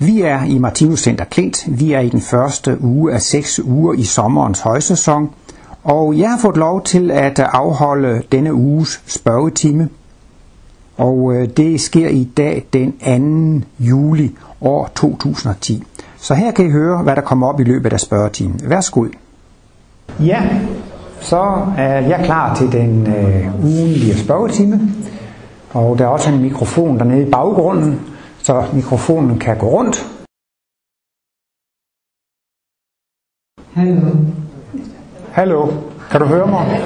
Vi er i Martinus Center Klint. Vi er i den første uge af seks uger i sommerens højsæson. Og jeg har fået lov til at afholde denne uges spørgetime. Og øh, det sker i dag den 2. juli år 2010. Så her kan I høre, hvad der kommer op i løbet af spørgetimen. Værsgo. Ja, så er jeg klar til den øh, ugenlige spørgetime. Og der er også en mikrofon dernede i baggrunden, så mikrofonen kan gå rundt. Hallo. Hallo, kan du høre mig?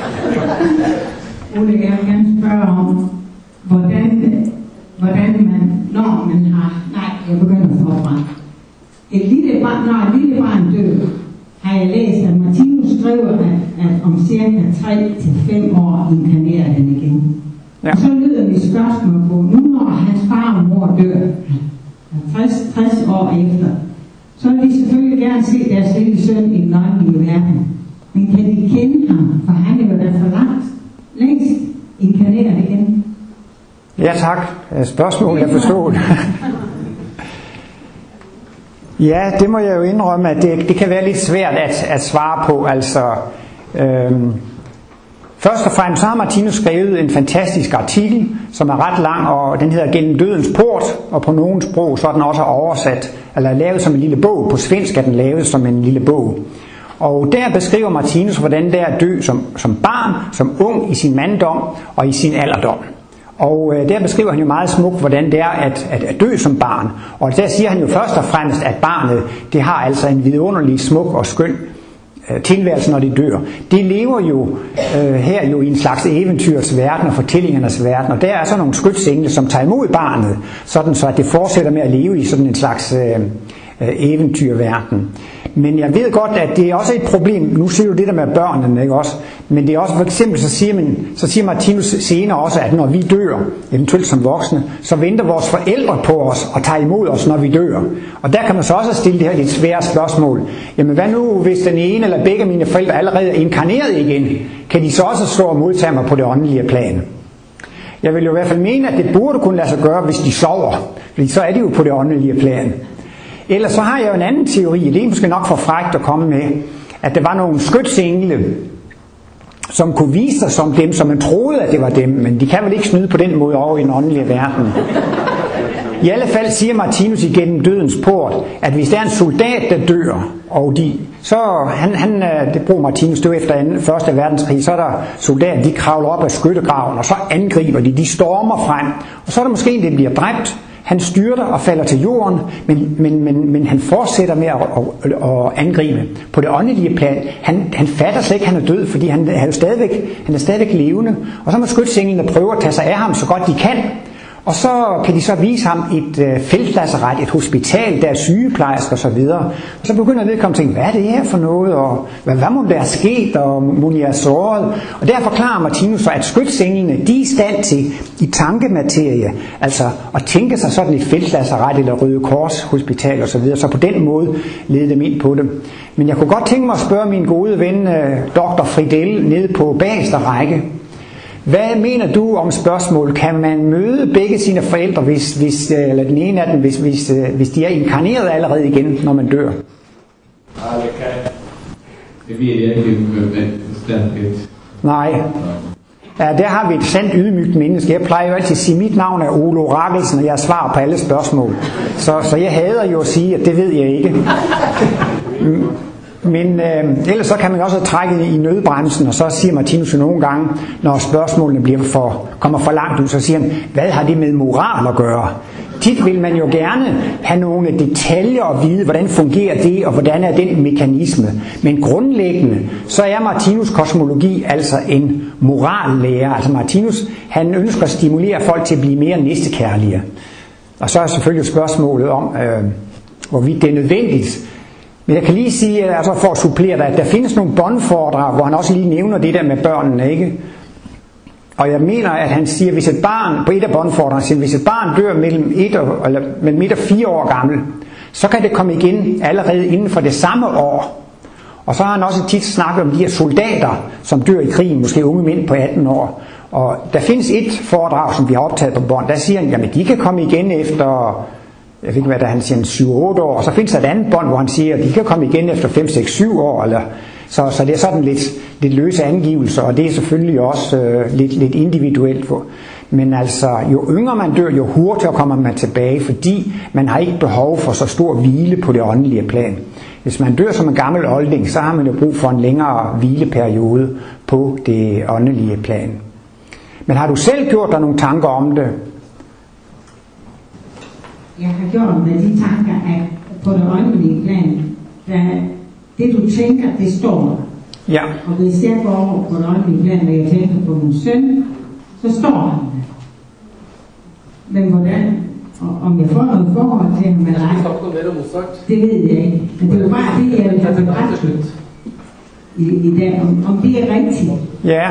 Ole, jeg vil gerne spørge om, hvordan, hvordan man, når man har, nej, jeg begynder forfra. Et lille barn, når et lille barn dør, har jeg læst, at Martinus skriver, at, at om cirka 3-5 år inkarnerer den igen. Ja. Og så lyder mit spørgsmål på, nu når hans far og mor dør, 60, 60 år efter, så vil de selvfølgelig gerne se deres lille søn i den åndelige verden. Men kan de kende ham, for han er jo da for langt, længst inkarneret igen. Ja tak. Spørgsmål er forstået. ja, det må jeg jo indrømme, at det, det kan være lidt svært at, at svare på. Altså, øhm, først og fremmest så har Martinus skrevet en fantastisk artikel, som er ret lang, og den hedder Gennem dødens port, og på nogle sprog så er den også oversat, eller lavet som en lille bog. På svensk er den lavet som en lille bog. Og der beskriver Martinus, hvordan det er at dø som, som barn, som ung i sin manddom og i sin alderdom. Og øh, der beskriver han jo meget smukt, hvordan det er at, at, at dø som barn. Og der siger han jo først og fremmest, at barnet det har altså en vidunderlig smuk og skøn øh, tilværelse, når de dør. De lever jo øh, her jo i en slags eventyrs verden og fortællingernes verden, og der er så nogle skytsengle, som tager imod barnet, sådan så at det fortsætter med at leve i sådan en slags øh, øh, eventyrverden. Men jeg ved godt, at det er også et problem. Nu siger du det der med børnene, ikke også? Men det er også for eksempel, så siger, man, så siger Martinus senere også, at når vi dør, eventuelt som voksne, så venter vores forældre på os og tager imod os, når vi dør. Og der kan man så også stille det her lidt svære spørgsmål. Jamen hvad nu, hvis den ene eller begge af mine forældre allerede er inkarneret igen? Kan de så også stå og modtage mig på det åndelige plan? Jeg vil jo i hvert fald mene, at det burde kunne lade sig gøre, hvis de sover. Fordi så er de jo på det åndelige plan. Ellers så har jeg jo en anden teori, det er måske nok for frægt at komme med, at der var nogle skytsengle, som kunne vise sig som dem, som man troede, at det var dem, men de kan vel ikke snyde på den måde over i den åndelige verden. I alle fald siger Martinus igennem dødens port, at hvis der er en soldat, der dør, og de, så han, han, øh, det bruger Martinus, det efter 2. 1. verdenskrig, så er der soldater, de kravler op af skyttegraven, og så angriber de, de stormer frem, og så er der måske en, der bliver dræbt, han styrter og falder til jorden, men, men, men, men han fortsætter med at, at, at angribe på det åndelige plan. Han, han fatter slet ikke, at han er død, fordi han, han, er stadigvæk, han er stadigvæk levende. Og så må skytsenglene prøve at tage sig af ham så godt de kan. Og så kan de så vise ham et øh, feltlasseret, et hospital, der er sygeplejersker osv. Og, og så begynder vedkommende at tænke, hvad er det her for noget, og hvad, hvad må der er sket, og må de er såret? Og der forklarer Martinus så, at skytsenglene, de er i stand til i tankematerie, altså at tænke sig sådan et feltlasseret eller Røde Kors hospital osv., så, videre, så på den måde lede dem ind på det. Men jeg kunne godt tænke mig at spørge min gode ven, øh, Dr. Fridel, nede på bagerste række, hvad mener du om spørgsmålet? Kan man møde begge sine forældre, hvis, hvis, eller den ene af dem, hvis, hvis, hvis de er inkarneret allerede igen, når man dør? Ja, det kan Det ved jeg ikke med bestandligt. Nej. Ja, der har vi et sandt ydmygt menneske. Jeg plejer jo altid at sige, at mit navn er Olo Rakkelsen, og jeg svarer på alle spørgsmål. Så, så jeg hader jo at sige, at det ved jeg ikke. Men øh, ellers så kan man også trække i nødbremsen, og så siger Martinus jo nogle gange, når spørgsmålene bliver for, kommer for langt ud, så siger han, hvad har det med moral at gøre? Tit vil man jo gerne have nogle detaljer og vide, hvordan fungerer det, og hvordan er den mekanisme. Men grundlæggende, så er Martinus kosmologi altså en morallærer. Altså Martinus, han ønsker at stimulere folk til at blive mere næstekærlige. Og så er selvfølgelig spørgsmålet om, øh, hvorvidt det er nødvendigt, men jeg kan lige sige, altså for at supplere dig, at der findes nogle båndforedrag, hvor han også lige nævner det der med børnene, ikke? Og jeg mener, at han siger, at hvis et barn, på et af båndforedragene, siger, hvis et barn dør mellem et og, eller mellem et og fire år gammel, så kan det komme igen allerede inden for det samme år. Og så har han også tit snakket om de her soldater, som dør i krigen, måske unge mænd på 18 år. Og der findes et foredrag, som vi har optaget på bånd, der siger han, jamen de kan komme igen efter jeg ved ikke hvad der han siger, 7-8 år, og så findes der et andet bånd, hvor han siger, at de kan komme igen efter 5, 6, 7 år, eller, så, så det er sådan lidt, lidt løse angivelser, og det er selvfølgelig også øh, lidt, lidt individuelt. For. Men altså, jo yngre man dør, jo hurtigere kommer man tilbage, fordi man har ikke behov for så stor hvile på det åndelige plan. Hvis man dør som en gammel olding, så har man jo brug for en længere hvileperiode på det åndelige plan. Men har du selv gjort dig nogle tanker om det? Jeg har gjort med de tanker, at på det åndelige plan, der det du tænker, det står der. Ja. Og hvis jeg går over på det åndelige plan, og jeg tænker på min søn, så står han der. Men hvordan, og om jeg får noget forhold til ham eller ej, det ved jeg ikke. Men det er jo bare det, jeg vil have bekræftet i, i dag, om, om det er rigtigt. Ja.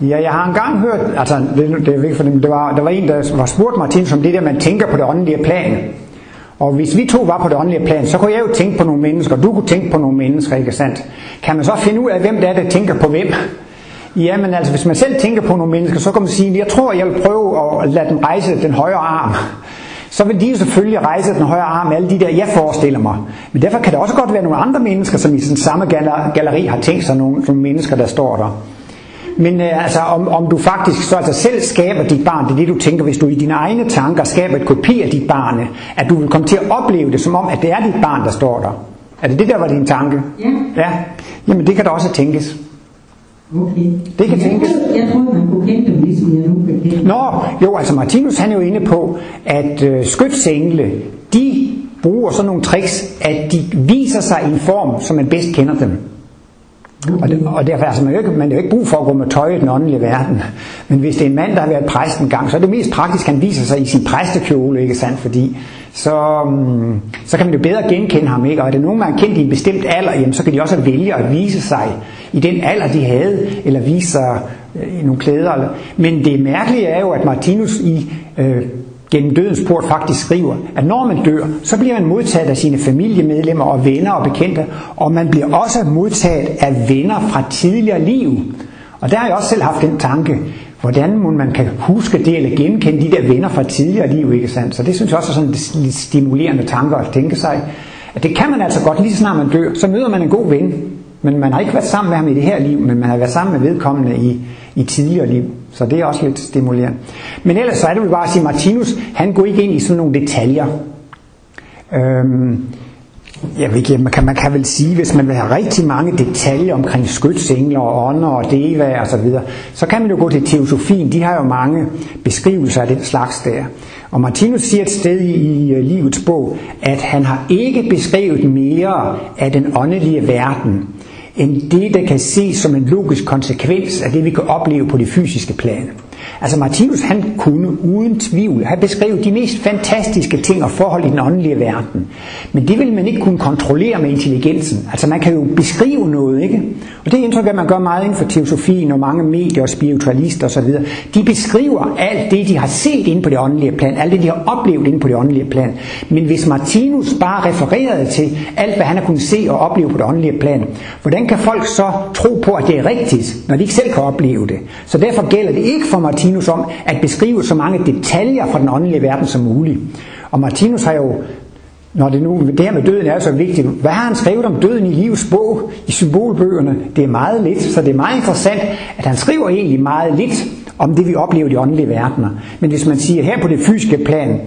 Ja, jeg har engang hørt, altså det, det er ikke for dem, det var, der var en, der var spurgt Martin som det der, man tænker på det åndelige plan. Og hvis vi to var på det åndelige plan, så kunne jeg jo tænke på nogle mennesker, og du kunne tænke på nogle mennesker, ikke sandt? Kan man så finde ud af, hvem det er, der tænker på hvem? Jamen altså, hvis man selv tænker på nogle mennesker, så kan man sige, jeg tror, jeg vil prøve at lade dem rejse den højre arm. Så vil de jo selvfølgelig rejse den højre arm alle de der, jeg forestiller mig. Men derfor kan det også godt være nogle andre mennesker, som i den samme galleri har tænkt sig nogle, nogle mennesker, der står der. Men øh, altså, om, om du faktisk så altså selv skaber dit barn, det er det du tænker, hvis du i dine egne tanker skaber et kopi af dit barn, at du vil komme til at opleve det som om, at det er dit barn, der står der. Er det det, der var din tanke? Ja. Ja. Jamen det kan da også tænkes. Okay. Det kan jeg tænkes. Troede, jeg troede, man kunne kende dem, ligesom jeg nu kan kende. Nå, jo, altså Martinus han er jo inde på, at øh, skytsengle, de bruger sådan nogle tricks, at de viser sig i en form, som man bedst kender dem. Og, det, og derfor altså, man, er jo ikke, man har jo ikke brug for at gå med tøj i den åndelige verden. Men hvis det er en mand, der har været præst en gang, så er det mest praktisk, at han viser sig i sin præstekjole, ikke sandt? Fordi så, mm, så kan man jo bedre genkende ham, ikke? Og er det nogen, man har kendt i en bestemt alder, jamen, så kan de også vælge at vise sig i den alder, de havde, eller vise sig øh, i nogle klæder. Men det mærkelige er jo, at Martinus i øh, gennem dødens port faktisk skriver, at når man dør, så bliver man modtaget af sine familiemedlemmer og venner og bekendte, og man bliver også modtaget af venner fra tidligere liv. Og der har jeg også selv haft den tanke, hvordan man kan huske det eller genkende de der venner fra tidligere liv, ikke sandt? Så det synes jeg også er sådan en lidt stimulerende tanker at tænke sig, at det kan man altså godt, lige så snart man dør, så møder man en god ven, men man har ikke været sammen med ham i det her liv, men man har været sammen med vedkommende i, i tidligere liv. Så det er også lidt stimulerende. Men ellers så er det jo bare at sige, Martinus, han går ikke ind i sådan nogle detaljer. Øhm, jeg ved ikke, man kan, man kan vel sige, hvis man vil have rigtig mange detaljer omkring skytsengler og ånder og deva og så videre, så kan man jo gå til teosofien. De har jo mange beskrivelser af den slags der. Og Martinus siger et sted i, i øh, livets bog, at han har ikke beskrevet mere af den åndelige verden, end det, der kan ses som en logisk konsekvens af det, vi kan opleve på det fysiske plan. Altså Martinus, han kunne uden tvivl have beskrevet de mest fantastiske ting og forhold i den åndelige verden. Men det vil man ikke kunne kontrollere med intelligensen. Altså man kan jo beskrive noget, ikke? Og det indtryk, at man gør meget inden for teosofien og mange medier og spiritualister osv. De beskriver alt det, de har set inde på det åndelige plan, alt det, de har oplevet inde på det åndelige plan. Men hvis Martinus bare refererede til alt, hvad han har kunnet se og opleve på det åndelige plan, hvordan kan folk så tro på, at det er rigtigt, når de ikke selv kan opleve det? Så derfor gælder det ikke for Martinus om at beskrive så mange detaljer fra den åndelige verden som muligt. Og Martinus har jo når det nu, det her med døden er så vigtigt. Hvad har han skrevet om døden i livets bog, i symbolbøgerne? Det er meget lidt, så det er meget interessant, at han skriver egentlig meget lidt om det, vi oplever i de åndelige verdener. Men hvis man siger her på det fysiske plan,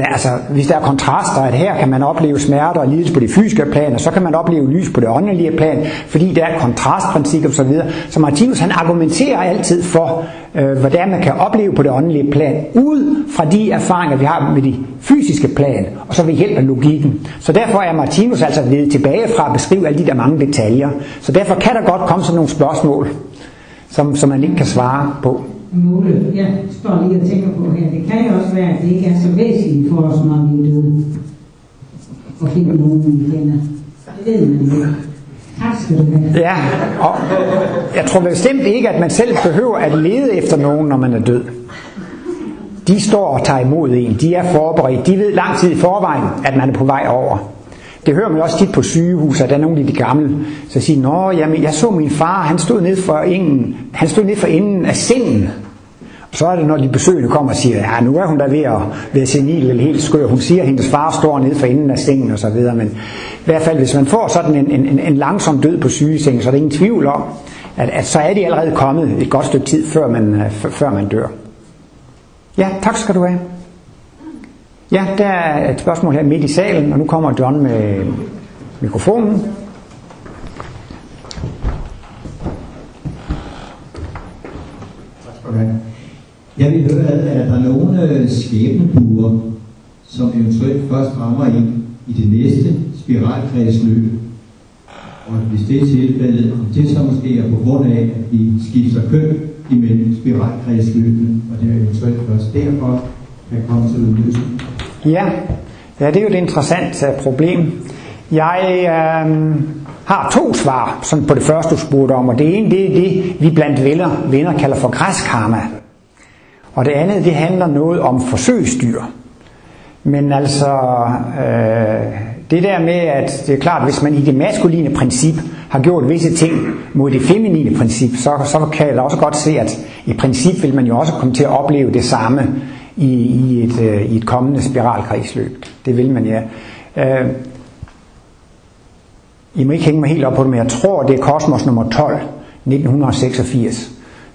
altså, hvis der er kontraster, at her kan man opleve smerter og lidelse på det fysiske plan, og så kan man opleve lys på det åndelige plan, fordi der er et kontrastprincip og så videre. Så Martinus han argumenterer altid for, øh, hvordan man kan opleve på det åndelige plan, ud fra de erfaringer, vi har med de fysiske plan, og så ved hjælp af logikken. Så derfor er Martinus altså ved tilbage fra at beskrive alle de der mange detaljer. Så derfor kan der godt komme sådan nogle spørgsmål, som, som man ikke kan svare på. Nogle, jeg står lige og tænker på her, det kan jo også være, at det ikke er så væsentligt for os, når vi er døde. Og finde nogen, vi kender. Det ved man ikke. Ja, og jeg tror bestemt ikke, at man selv behøver at lede efter nogen, når man er død. De står og tager imod en. De er forberedt. De ved lang tid i forvejen, at man er på vej over. Det hører man også tit på sygehus, at der er nogle af de gamle, så siger, Nå, jamen, jeg så min far, han stod ned for ingen, han stod ned for enden af sinden. Så er det, når de besøgende kommer og siger, ja, nu er hun da ved at være senil eller helt skør. Hun siger, at hendes far står nede for enden af sengen og så videre. Men i hvert fald, hvis man får sådan en, en, en langsom død på sygesengen, så er der ingen tvivl om, at, at så er de allerede kommet et godt stykke tid, før man, før man dør. Ja, tak skal du have. Ja, der er et spørgsmål her midt i salen, og nu kommer John med mikrofonen. Jeg vil høre, at der er nogle øh, skæbnebuer, som eventuelt først rammer ind i det næste spiralkredsløb. Og hvis det er tilfældet, om det så måske er på grund af, at vi skifter køn imellem spiralkredsløbene, og det er eventuelt først derfor, kan komme til udløsning. Ja, ja, det er jo et interessant uh, problem. Jeg øh, har to svar sådan på det første, du spurgte om, og det ene det er det, vi blandt venner, venner kalder for græskarma. Og det andet, det handler noget om forsøgsdyr. Men altså, øh, det der med, at det er klart, hvis man i det maskuline princip har gjort visse ting mod det feminine princip, så, så kan jeg også godt se, at i princip vil man jo også komme til at opleve det samme i, i, et, øh, i et kommende spiralkredsløb. Det vil man, ja. Øh, I må ikke hænge mig helt op på det, men jeg tror, det er Kosmos nummer 12, 1986,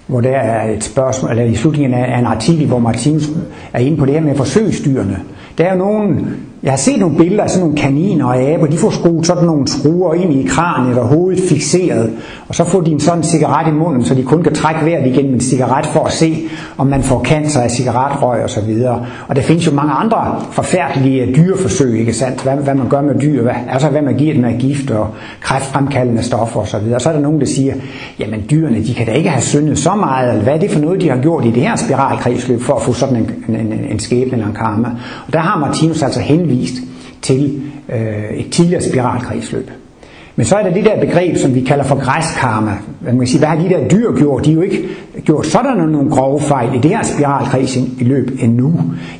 hvor der er et spørgsmål, eller i slutningen af en artikel, hvor Martinus er inde på det her med forsøgsdyrene. Der er jo nogen, jeg har set nogle billeder af sådan nogle kaniner og aber, de får skruet sådan nogle skruer ind i kraniet og hovedet fixeret, og så får de en sådan cigaret i munden, så de kun kan trække vejret igennem en cigaret for at se, om man får cancer af cigaretrøg og så videre. Og der findes jo mange andre forfærdelige dyreforsøg, ikke sandt? Hvad, hvad man gør med dyr, hvad, altså hvad man giver dem af gift og kræftfremkaldende stoffer og så videre. Så er der nogen, der siger, jamen dyrene, de kan da ikke have syndet så meget, eller hvad er det for noget, de har gjort i det her spiralkredsløb for at få sådan en, en, en, en skæbne eller en karma. Og der har Martinus altså henvist til øh, et tidligere spiralkredsløb. Men så er der det der begreb, som vi kalder for græskarma. Man kan sige, hvad har de der dyr gjort? De har jo ikke gjort sådan nogle grove fejl i det her spiralkreds i løb endnu.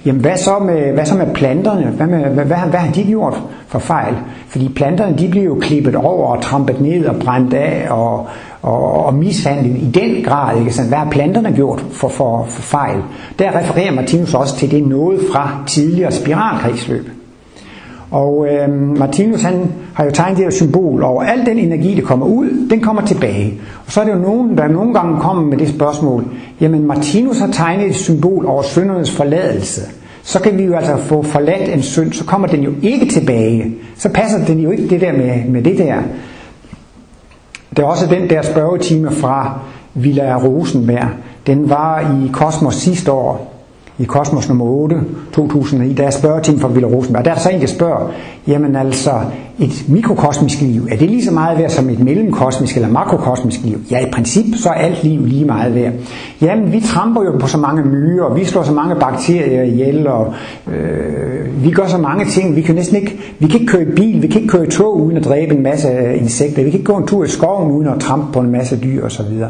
Jamen hvad så med, hvad så med planterne? Hvad, med, hvad, hvad, hvad har de gjort for fejl? Fordi planterne de bliver jo klippet over og trampet ned og brændt af og, og, og mishandlet i den grad. Ikke? Så hvad har planterne gjort for, for, for fejl? Der refererer Martinus også til det noget fra tidligere spiralkredsløb. Og øh, Martinus han har jo tegnet det her symbol over al den energi, der kommer ud, den kommer tilbage. Og så er det jo nogen, der nogle gange kommer med det spørgsmål, jamen Martinus har tegnet et symbol over syndernes forladelse. Så kan vi jo altså få forladt en synd, så kommer den jo ikke tilbage. Så passer den jo ikke det der med, med det der. Det er også den der spørgetime fra Villa Rosenberg. Den var i Kosmos sidste år, i Kosmos nummer 8, 2009, der er spørgetime fra Villa Rosenberg. Der er der så en, der spørger, jamen altså, et mikrokosmisk liv, er det lige så meget værd som et mellemkosmisk eller makrokosmisk liv? Ja, i princip så er alt liv lige meget værd. Jamen, vi tramper jo på så mange myrer, og vi slår så mange bakterier ihjel, og øh, vi gør så mange ting. Vi kan næsten ikke, vi kan ikke køre i bil, vi kan ikke køre i tog uden at dræbe en masse insekter, vi kan ikke gå en tur i skoven uden at trampe på en masse dyr osv.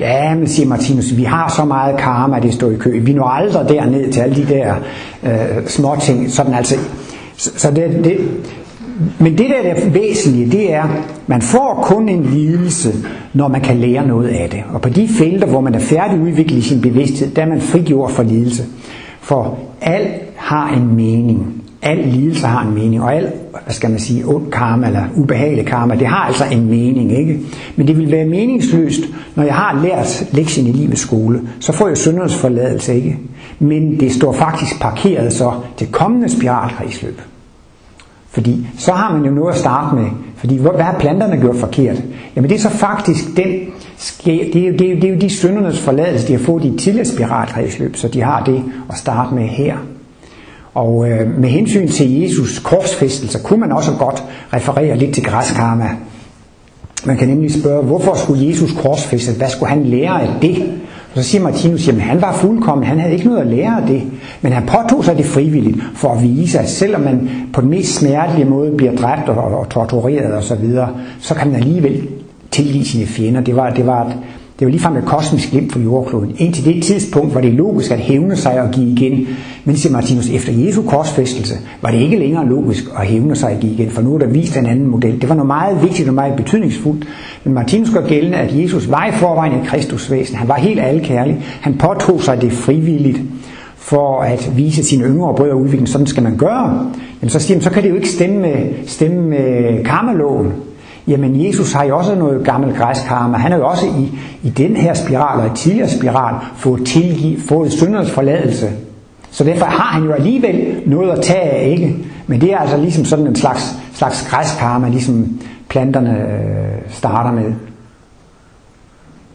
Ja, men siger Martinus, vi har så meget karma, det står i kø. Vi når aldrig derned til alle de der øh, små ting. Sådan altså, så, så det, det, men det der er væsentlige, det er, man får kun en lidelse, når man kan lære noget af det. Og på de felter, hvor man er færdigudviklet i sin bevidsthed, der er man frigjort for lidelse. For alt har en mening. Al lidelse har en mening, og al, hvad skal man sige, ond karma eller ubehagelig karma, det har altså en mening, ikke? Men det vil være meningsløst, når jeg har lært lektien i livets skole, så får jeg syndernes forladelse, ikke? Men det står faktisk parkeret så til kommende spiralkredsløb. Fordi så har man jo noget at starte med. Fordi hvad har planterne gjort forkert? Jamen det er så faktisk den, det er jo, det er jo, det er jo de syndernes forladelse, de har fået i tidligere spiralkredsløb, så de har det at starte med her. Og øh, med hensyn til Jesus korsfæstelse, kunne man også godt referere lidt til græskarma. Man kan nemlig spørge, hvorfor skulle Jesus korsfæstes? Hvad skulle han lære af det? Og så siger Martinus, jamen han var fuldkommen, han havde ikke noget at lære af det. Men han påtog sig det frivilligt for at vise, at selvom man på den mest smertelige måde bliver dræbt og, og tortureret osv., så, videre, så kan man alligevel tilgive sine fjender. Det var, det var, et, det var ligefrem et kosmisk glimt for jordkloden. Indtil det tidspunkt var det logisk at hævne sig og give igen. Men siger Martinus, efter Jesu korsfæstelse var det ikke længere logisk at hævne sig og give igen, for nu er der vist en anden model. Det var noget meget vigtigt og meget betydningsfuldt. Men Martinus gør gældende, at Jesus var i forvejen et Kristusvæsen. Han var helt alkærlig. Han påtog sig det frivilligt for at vise sine yngre brødre udviklingen, Sådan skal man gøre. Men så siger han, så kan det jo ikke stemme med, stemme med karmeloven. Jamen Jesus har jo også noget gammelt græsk karma. Han har jo også i, i den her spiral og i tidligere spiral fået, tilgiv, fået syndernes forladelse. Så derfor har han jo alligevel noget at tage af, ikke? Men det er altså ligesom sådan en slags, slags græsk karma, ligesom planterne øh, starter med.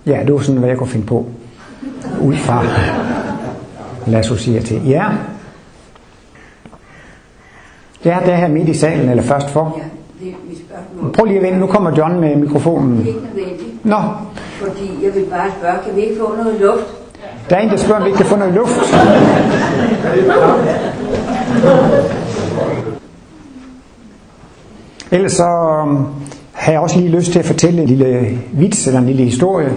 Ja, det var sådan, hvad jeg kunne finde på. Ud fra lad os sige til. Ja. Det er der her midt i salen, eller først for. Ja, det mit spørgsmål. Prøv lige at vente, nu kommer John med mikrofonen. Det er ikke nødvendigt, Nå, fordi jeg vil bare spørge, kan vi ikke få noget luft? der er en, der spørger, om vi ikke kan få noget luft. Ellers så um, har jeg også lige lyst til at fortælle en lille vits eller en lille historie.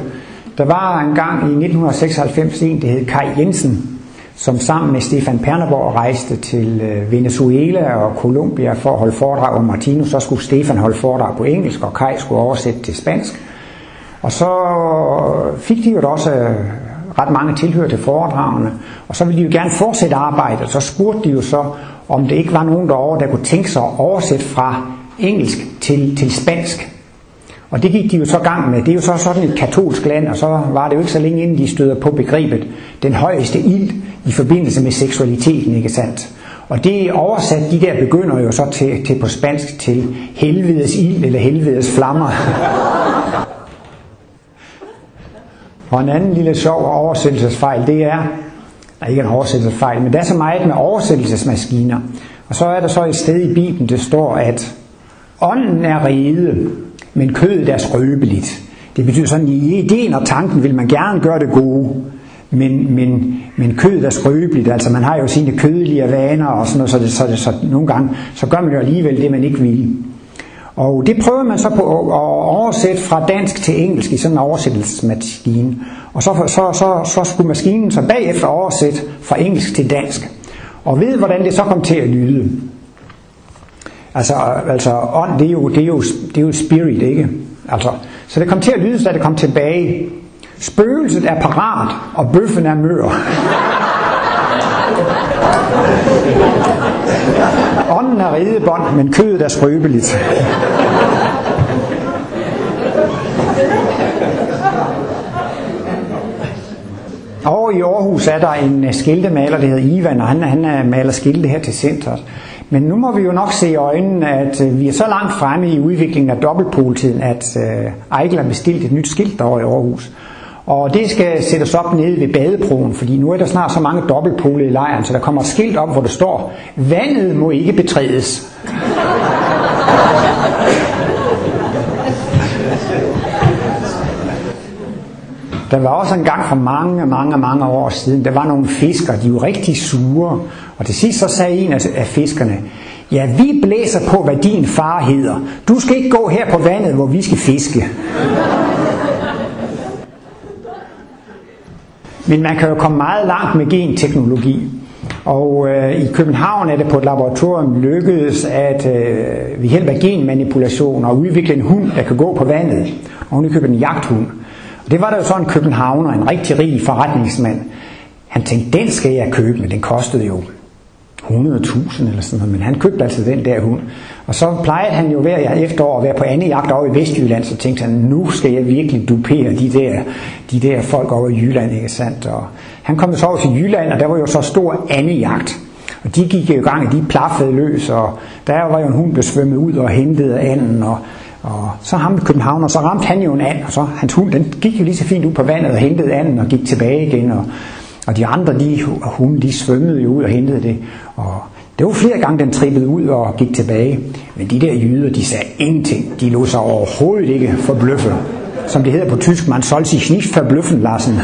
Der var en gang i 1996 en, der hed Kai Jensen, som sammen med Stefan Perneborg rejste til øh, Venezuela og Colombia for at holde foredrag om Martinus. Så skulle Stefan holde foredrag på engelsk, og Kai skulle oversætte til spansk. Og så fik de jo også øh, ret mange tilhør til foredragene, og så ville de jo gerne fortsætte arbejdet, og så spurgte de jo så, om det ikke var nogen derovre, der kunne tænke sig at oversætte fra engelsk til, til spansk. Og det gik de jo så gang med. Det er jo så sådan et katolsk land, og så var det jo ikke så længe inden de støder på begrebet den højeste ild i forbindelse med seksualiteten, ikke sandt? Og det oversat, de der begynder jo så til, til på spansk til helvedes ild eller helvedes flammer. Og en anden lille sjov oversættelsesfejl, det er, der ikke en oversættelsesfejl, men der er så meget med oversættelsesmaskiner. Og så er der så et sted i Bibelen, det står, at ånden er rede, men kødet er skrøbeligt. Det betyder sådan, at i ideen og tanken vil man gerne gøre det gode, men, men, men kødet er skrøbeligt, altså man har jo sine kødelige vaner og sådan noget, så, det, så, det, så nogle gange, så gør man jo alligevel det, man ikke vil. Og det prøver man så på at oversætte fra dansk til engelsk i sådan en oversættelsesmaskine. Og så, så, så, så skulle maskinen så bagefter oversætte fra engelsk til dansk. Og ved hvordan det så kom til at lyde. Altså, altså ånd, det er, jo, det, er jo, det er jo spirit, ikke? Altså, så det kom til at lyde, så det kom tilbage. Spøgelset er parat, og bøffen er mør. Ånden er redebånd, men kødet er skrøbeligt. Og i Aarhus er der en skiltemaler, der hedder Ivan, og han, han øh, maler skilte her til centret. Men nu må vi jo nok se i øjnene, at øh, vi er så langt fremme i udviklingen af dobbeltpoltiden, at øh, Eichel har bestilt et nyt skilt derovre i Aarhus. Og det skal sættes op nede ved badebroen, fordi nu er der snart så mange dobbeltpole i lejren, så der kommer et skilt op, hvor der står, vandet må ikke betrædes. Der var også en gang for mange, mange, mange år siden, der var nogle fiskere, de var rigtig sure. Og til sidst så sagde en af fiskerne, ja, vi blæser på, hvad din far hedder. Du skal ikke gå her på vandet, hvor vi skal fiske. Men man kan jo komme meget langt med genteknologi. Og øh, i København er det på et laboratorium lykkedes at øh, ved hjælp af genmanipulation og udvikle en hund, der kan gå på vandet. Og hun er en jagthund. Og det var der jo sådan en københavner, en rigtig rig forretningsmand. Han tænkte, den skal jeg købe, men den kostede jo 100.000 eller sådan noget, men han købte altså den der hund. Og så plejede han jo hver efterår at være på anden jagt over i Vestjylland, så tænkte han, nu skal jeg virkelig dupere de der, de der folk over i Jylland, ikke sandt? Og han kom så over til Jylland, og der var jo så stor jagt. Og de gik jo i gang, og de plaffede løs, og der var jo en hund, der svømmede ud og hentede anden, og, og så ham i København, og så ramte han jo en and, og så hans hund, den gik jo lige så fint ud på vandet og hentede anden og gik tilbage igen, og, og de andre, de, hunde, de svømmede jo ud og hentede det, og det var flere gange, den trippede ud og gik tilbage. Men de der jyder, de sagde ingenting. De lå sig overhovedet ikke forbløffe. Som det hedder på tysk, man soll sich nicht forbløffen lassen.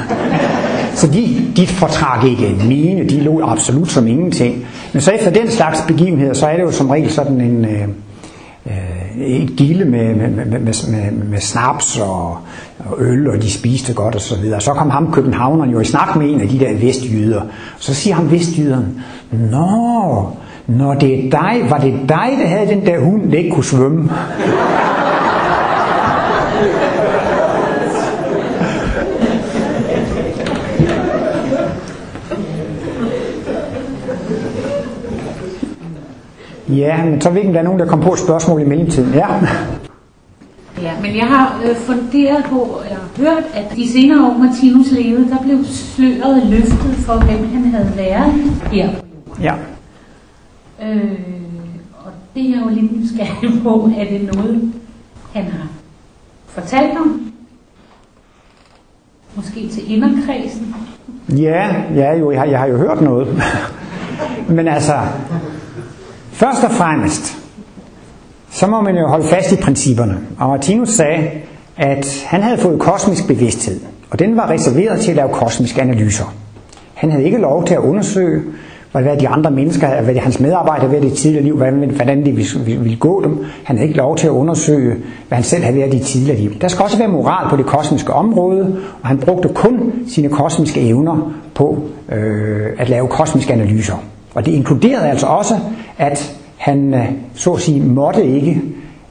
Så de, de fortrak ikke mine, de lå absolut som ingenting. Men så efter den slags begivenheder, så er det jo som regel sådan en, øh, et gilde med, med, med, med, med, snaps og, og øl, og de spiste godt og så videre. Så kom ham københavneren jo i snak med en af de der vestjyder. Så siger ham vestjyderen, Nå, når det er dig, var det dig, der havde den der hund, der ikke kunne svømme? Ja, men så ved der er nogen, der kom på et spørgsmål i mellemtiden. Ja. Ja, men jeg har øh, funderet på, jeg har hørt, at de senere år, Martinus levede, der blev sløret løftet for, hvem han havde været her på jorden. Ja. Øh, og det er jo lidt nysgerrig på, er det noget, han har fortalt om? Måske til inderkredsen? Ja, ja jo, jeg har, jeg har jo hørt noget. Men altså, først og fremmest, så må man jo holde fast i principperne. Og Martinus sagde, at han havde fået kosmisk bevidsthed, og den var reserveret til at lave kosmiske analyser. Han havde ikke lov til at undersøge, hvad de andre mennesker, hvad de, hans medarbejdere havde været i tidligere liv, hvordan, hvordan de ville, ville gå dem. Han havde ikke lov til at undersøge, hvad han selv havde været i tidligere liv. Der skal også være moral på det kosmiske område, og han brugte kun sine kosmiske evner på øh, at lave kosmiske analyser. Og det inkluderede altså også, at han øh, så at sige måtte ikke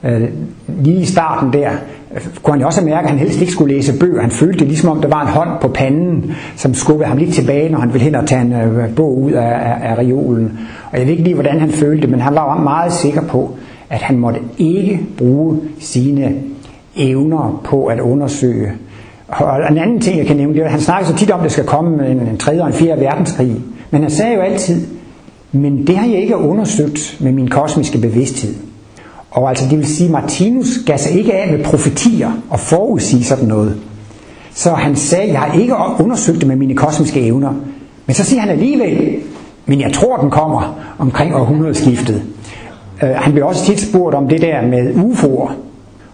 øh, lige i starten der øh, kunne han jo også mærke, at han helst ikke skulle læse bøger. Han følte det ligesom om, der var en hånd på panden, som skubbede ham lidt tilbage, når han ville hen og tage en bog ud af, af, af reolen. Og jeg ved ikke lige, hvordan han følte det, men han var meget sikker på, at han måtte ikke bruge sine evner på at undersøge. Og en anden ting, jeg kan nævne, det er, at han snakker så tit om, at det skal komme en, en tredje og en fjerde verdenskrig. Men han sagde jo altid, men det har jeg ikke undersøgt med min kosmiske bevidsthed. Og altså det vil sige, Martinus gav sig ikke af med profetier og forudsige sådan noget. Så han sagde, jeg har ikke undersøgt det med mine kosmiske evner. Men så siger han alligevel, men jeg tror, den kommer omkring århundredeskiftet. Uh, øh, han blev også tit spurgt om det der med UFO'er.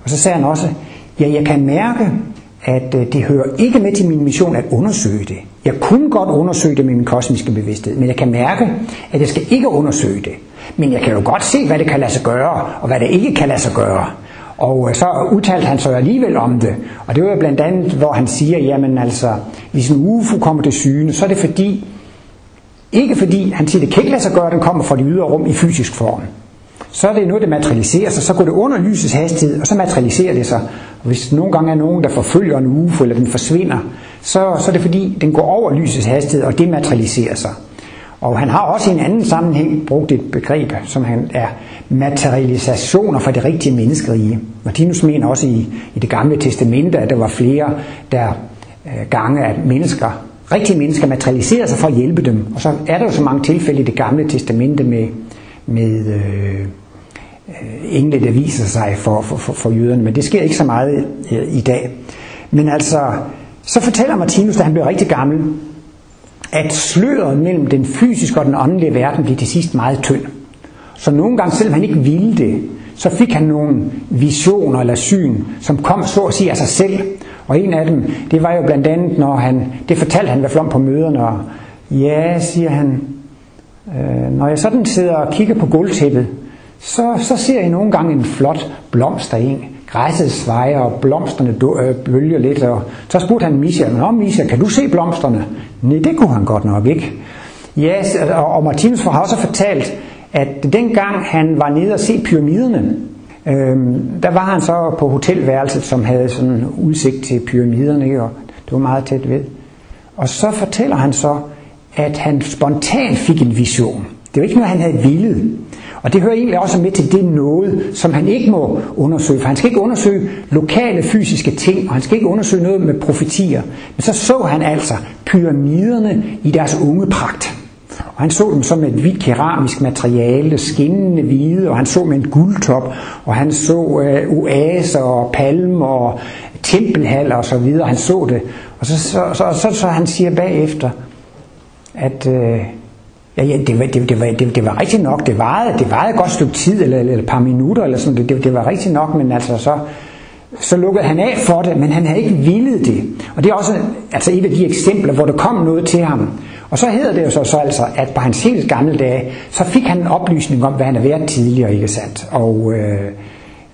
Og så sagde han også, ja, jeg kan mærke, at uh, det hører ikke med til min mission at undersøge det. Jeg kunne godt undersøge det med min kosmiske bevidsthed, men jeg kan mærke, at jeg skal ikke undersøge det. Men jeg kan jo godt se, hvad det kan lade sig gøre, og hvad det ikke kan lade sig gøre. Og øh, så udtalte han sig alligevel om det. Og det var blandt andet, hvor han siger, jamen altså, hvis en UFO kommer til syne, så er det fordi, ikke fordi, han siger, det kan ikke lade sig gøre, at den kommer fra det ydre rum i fysisk form. Så er det noget, der materialiserer sig, så går det under lysets hastighed, og så materialiserer det sig. Og hvis nogle gange er nogen, der forfølger en UFO, eller den forsvinder, så, så er det fordi, den går over lysets hastighed, og det materialiserer sig. Og han har også i en anden sammenhæng brugt et begreb, som han er materialisationer for det rigtige menneskerige. Martinus mener også i, i det gamle testamente, at der var flere der øh, gange, at mennesker, rigtige mennesker materialiserer sig for at hjælpe dem. Og så er der jo så mange tilfælde i det gamle testamente med, med øh, øh engle, der viser sig for, for, for, for jøderne. Men det sker ikke så meget øh, i dag. Men altså, så fortæller Martinus, da han blev rigtig gammel, at sløret mellem den fysiske og den åndelige verden blev til sidst meget tynd. Så nogle gange, selvom han ikke ville det, så fik han nogle visioner eller syn, som kom så at sige af sig selv. Og en af dem, det var jo blandt andet, når han, det fortalte han hvad om på møderne, og ja, siger han, øh, når jeg sådan sidder og kigger på gulvtæppet, så, så ser jeg nogle gange en flot blomst af. Græsset svejer, og blomsterne øh, bølger lidt. Og så spurgte han Misha, men Misha, kan du se blomsterne? Nej, det kunne han godt nok ikke. Ja, yes, og Martinus har også fortalt, at dengang han var nede og se pyramiderne, øhm, der var han så på hotelværelset, som havde sådan udsigt til pyramiderne, ikke? og det var meget tæt ved. Og så fortæller han så, at han spontant fik en vision. Det var ikke noget, han havde villet. Og det hører egentlig også med til det noget, som han ikke må undersøge. For han skal ikke undersøge lokale fysiske ting, og han skal ikke undersøge noget med profetier. Men så så han altså pyramiderne i deres unge pragt. Og han så dem som et hvidt keramisk materiale, skinnende hvide, og han så med en guldtop, og han så øh, oaser og palmer og tempelhaller og så videre. Han så det. Og så, så, så, så, så han siger bagefter, at... øh, Ja, ja det, var, det, det, var, det, det var rigtigt nok. Det varede, det varede et godt stykke tid, eller, eller et par minutter, eller sådan. Det, det, det var rigtigt nok, men altså så, så lukkede han af for det, men han havde ikke villet det. Og det er også altså et af de eksempler, hvor der kom noget til ham. Og så hedder det jo så, så altså, at på hans helt gamle dage, så fik han en oplysning om, hvad han havde været tidligere, ikke sandt? Og øh,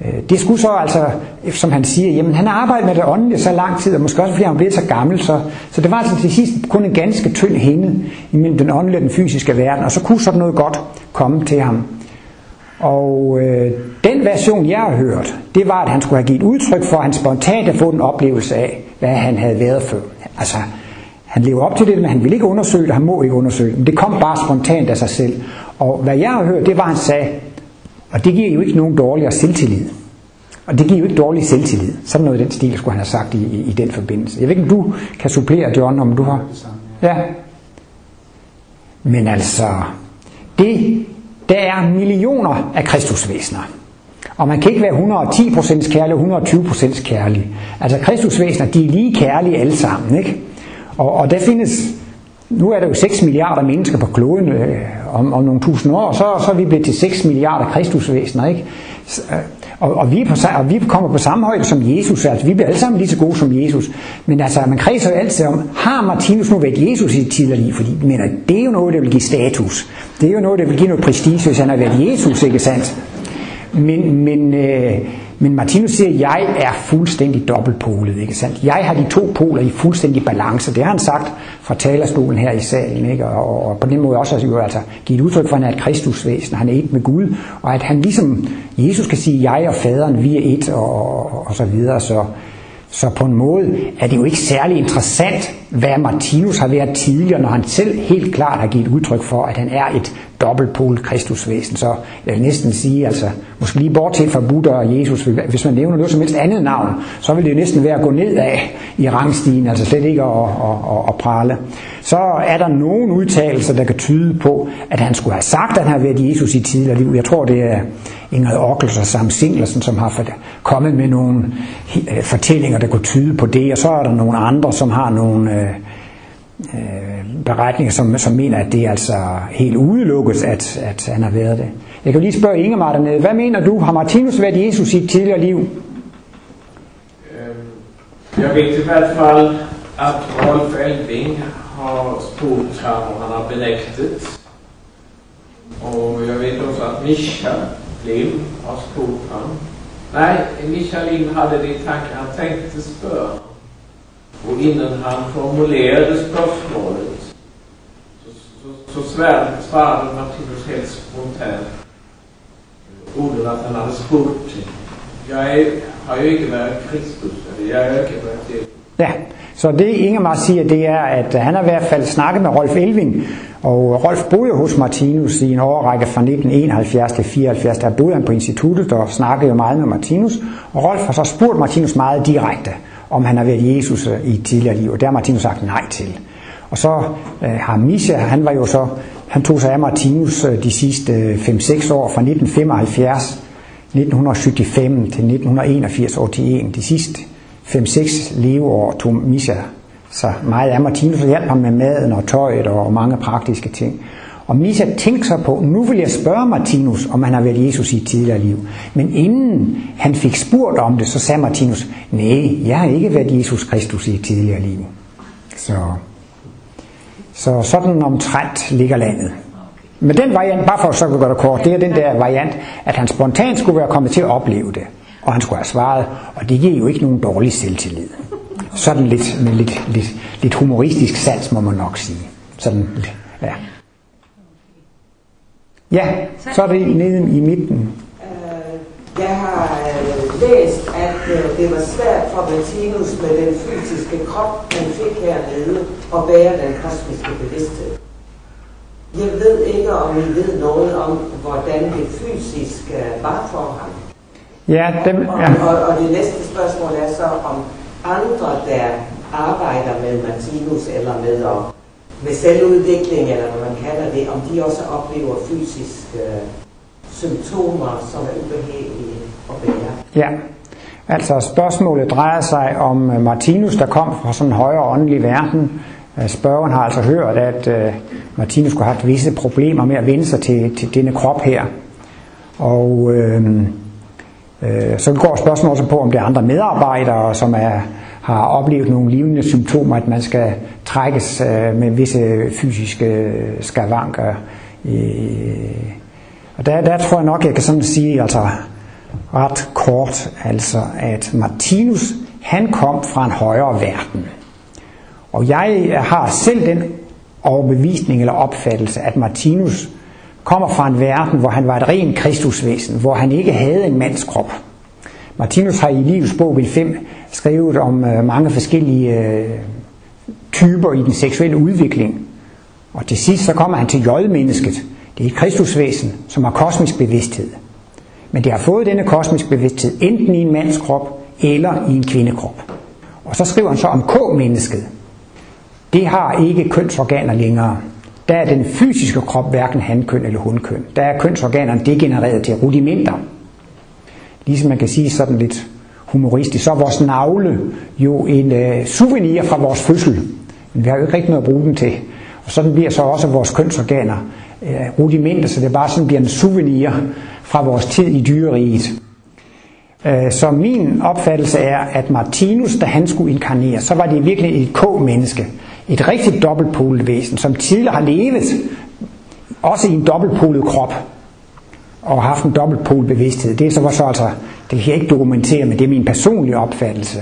Øh, det skulle så altså, som han siger, jamen han har arbejdet med det åndelige så lang tid, og måske også fordi han blev så gammel, så, så det var altså til sidst kun en ganske tynd hinde imellem den åndelige og den fysiske verden, og så kunne sådan noget godt komme til ham. Og øh, den version, jeg har hørt, det var, at han skulle have givet udtryk for, at han spontant havde fået en oplevelse af, hvad han havde været før. Altså, han lever op til det, men han ville ikke undersøge det, han må ikke undersøge det. Men det kom bare spontant af sig selv. Og hvad jeg har hørt, det var, at han sagde, og det giver jo ikke nogen dårligere selvtillid. Og det giver jo ikke dårlig selvtillid. Sådan noget i den stil skulle han have sagt i, i, i den forbindelse. Jeg ved ikke, om du kan supplere, John, om du har... Ja. Men altså, det, der er millioner af kristusvæsener. Og man kan ikke være 110% kærlig og 120% kærlig. Altså kristusvæsener, de er lige kærlige alle sammen. Ikke? Og, og der findes, nu er der jo 6 milliarder mennesker på kloden øh, om, om nogle tusind år, så, så er vi blevet til 6 milliarder kristusvæsener. Ikke? Øh, og, og, vi er på, og vi kommer på samme højde som Jesus, altså vi bliver alle sammen lige så gode som Jesus. Men altså, man kredser jo altid om, har Martinus nu været Jesus i tidligere liv? Fordi mener, det er jo noget, der vil give status. Det er jo noget, der vil give noget prestige, hvis han har været Jesus, ikke sandt? Men, men, øh, men Martinus siger, at jeg er fuldstændig dobbeltpolet, ikke sandt? Jeg har de to poler i fuldstændig balance. Det har han sagt fra talerstolen her i salen, ikke? Og, og på den måde også altså, jo altså givet udtryk for, at han er et kristusvæsen, han er et med Gud, og at han ligesom, Jesus kan sige, jeg og faderen, vi er et, og, og, og så videre, så, så på en måde er det jo ikke særlig interessant, hvad Martinus har været tidligere, når han selv helt klart har givet udtryk for, at han er et dobbeltpolet kristusvæsen. Så jeg vil næsten sige, altså, måske lige bortset fra Buddha og Jesus, hvis man nævner noget som helst andet navn, så vil det jo næsten være at gå ned af i rangstigen, altså slet ikke at, at, at, at prale. Så er der nogen udtalelser, der kan tyde på, at han skulle have sagt, at han har været Jesus i tidligere liv. Jeg tror, det er Ingrid Ockels og Sam Singlersen, som har kommet med nogle øh, fortællinger, der kunne tyde på det, og så er der nogle andre, som har nogle øh, øh, beretninger, som, som mener, at det er altså helt udelukket, at, at han har været det. Jeg kan lige spørge Ingemar dernede, hvad mener du, har Martinus været Jesus i et tidligere liv? Øhm, jeg ved i hvert fald, at Rolf Elving har spurgt ham, og han har benægtet. Og jeg ved også, at Mischa Liv har spurgt ham. Nej, Mischa Liv hade det i tanken, han tänkte spørge. Och innan han formulerade spörsmålet så, så, så svarade, svarade Martinus helt spontant orden att han hade spurt jag är, har ju ikke været Kristus, eller jeg er ikke været det. Ja, så det Ingemar siger, det er, at han har i hvert fald snakket med Rolf Elving, og Rolf boede hos Martinus i en årrække fra 1971 til 74, der boede han på instituttet og snakkede jo meget med Martinus, og Rolf har så spurgt Martinus meget direkte, om han har været Jesus øh, i et tidligere liv, og der har Martinus sagt nej til. Og så øh, har Misha, han var jo så, han tog sig af Martinus øh, de sidste øh, 5-6 år, fra 1975, 1975 til 1981 år til en. De sidste 5-6 leveår tog Misha sig meget af Martinus og hjalp ham med maden og tøjet og mange praktiske ting. Og Misha tænkte sig på, nu vil jeg spørge Martinus, om han har været Jesus i et tidligere liv. Men inden han fik spurgt om det, så sagde Martinus, nej, jeg har ikke været Jesus Kristus i et tidligere liv. Så, så sådan omtrent ligger landet. Men den variant, bare for så gøre det kort, det er den der variant, at han spontant skulle være kommet til at opleve det. Og han skulle have svaret, og det giver jo ikke nogen dårlig selvtillid. Sådan lidt, med lidt, lidt, lidt humoristisk sans, må man nok sige. Sådan, ja. Ja, så er det nede i midten. Øh, jeg har øh, læst, at øh, det var svært for Martinus med den fysiske krop, han fik hernede, at bære den kosmiske bevidsthed. Jeg ved ikke, om I ved noget om, hvordan det fysiske var for ham. Ja, dem, ja. Og, og, og det næste spørgsmål er så, om andre, der arbejder med Martinus eller med at med selvudvikling, eller hvad man kalder det, om de også oplever fysiske øh, symptomer, som er ubehagelige at bære. Ja, altså spørgsmålet drejer sig om øh, Martinus, der kom fra sådan en højere åndelig verden. Øh, spørgeren har altså hørt, at Martinus skulle have haft visse problemer med at vende sig til, til denne krop her. Og øh, øh, så går spørgsmålet også på, om det er andre medarbejdere, som er har oplevet nogle lignende symptomer, at man skal trækkes øh, med visse fysiske øh, skavanker. Og der, der tror jeg nok, jeg kan sådan sige, altså ret kort, altså at Martinus, han kom fra en højere verden. Og jeg har selv den overbevisning eller opfattelse, at Martinus kommer fra en verden, hvor han var et rent kristusvæsen, hvor han ikke havde en mands krop. Martinus har i Livets bog, 5, skrevet om øh, mange forskellige øh, typer i den seksuelle udvikling. Og til sidst så kommer han til jødmennesket. Det er et kristusvæsen, som har kosmisk bevidsthed. Men det har fået denne kosmisk bevidsthed enten i en mands krop eller i en kvindekrop. Og så skriver han så om K-mennesket. Det har ikke kønsorganer længere. Der er den fysiske krop hverken hankøn eller hundkøn. Der er kønsorganerne degenereret til rudimenter. Ligesom man kan sige sådan lidt humoristisk, så er vores navle jo en øh, souvenir fra vores fødsel. Men vi har jo ikke rigtig noget at bruge den til. Og sådan bliver så også vores kønsorganer øh, rudimenter, så det bare sådan bliver en souvenir fra vores tid i dyreriget. Øh, så min opfattelse er, at Martinus, da han skulle inkarnere, så var det virkelig et K-menneske. Et rigtigt dobbeltpolet væsen, som tidligere har levet også i en dobbeltpolet krop og haft en dobbeltpolet bevidsthed. Det er så var så altså, det kan jeg ikke dokumentere, men det er min personlige opfattelse,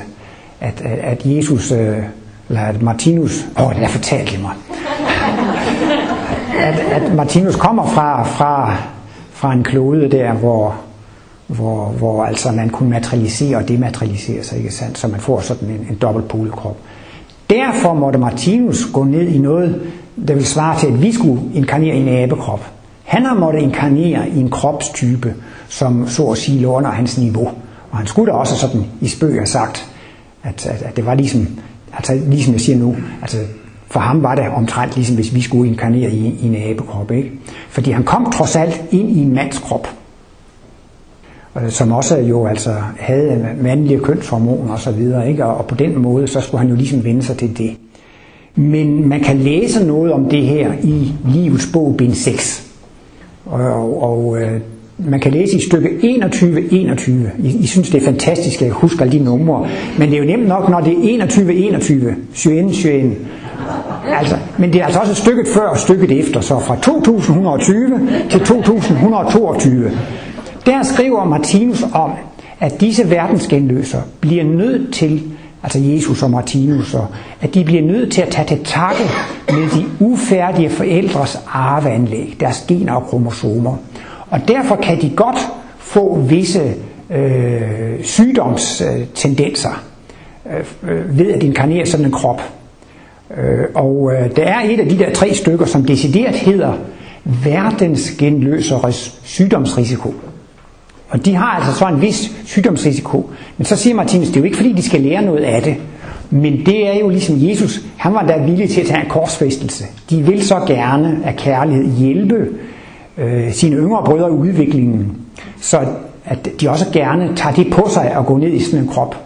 at, at, Jesus, øh, eller at Martinus, åh, det er fortalt mig, at, at Martinus kommer fra, fra, fra en klode der, hvor, hvor, hvor altså man kunne materialisere og dematerialisere sig, ikke sandt? Så man får sådan en, en dobbeltpolet krop. Derfor måtte Martinus gå ned i noget, der vil svare til, at vi skulle inkarnere i en abekrop. Han har måttet inkarnere i en kropstype, som så at sige lå under hans niveau. Og han skulle da også sådan i spøg have sagt, at, at, at det var ligesom, altså ligesom jeg siger nu, altså for ham var det omtrent ligesom hvis vi skulle inkarnere i, i en abekrop. Ikke? Fordi han kom trods alt ind i en mands krop Øh, som også jo altså havde mandlige kønshormoner og så videre, ikke? Og, på den måde, så skulle han jo ligesom vende sig til det. Men man kan læse noget om det her i Livets bog, bind 6. Og, og, og øh, man kan læse i stykke 21, 21. I, I synes, det er fantastisk, at jeg husker alle de numre. Men det er jo nemt nok, når det er 21, 21. 21, 21. Altså, men det er altså også stykket før og stykket efter, så fra 2120 til 2122. Der skriver Martinus om, at disse verdensgenløser bliver nødt til, altså Jesus og Martinus, at de bliver nødt til at tage til takke med de ufærdige forældres arveanlæg, deres gener og kromosomer. Og derfor kan de godt få visse øh, sygdomstendenser øh, øh ved at inkarnere sådan en krop. Øh, og øh, der er et af de der tre stykker, som decideret hedder verdensgenløseres sygdomsrisiko. Og de har altså så en vis sygdomsrisiko. Men så siger Martinus, det er jo ikke fordi, de skal lære noget af det. Men det er jo ligesom Jesus, han var da villig til at tage en korsfæstelse. De vil så gerne af kærlighed hjælpe øh, sine yngre brødre i udviklingen. Så at de også gerne tager det på sig at gå ned i sådan en krop.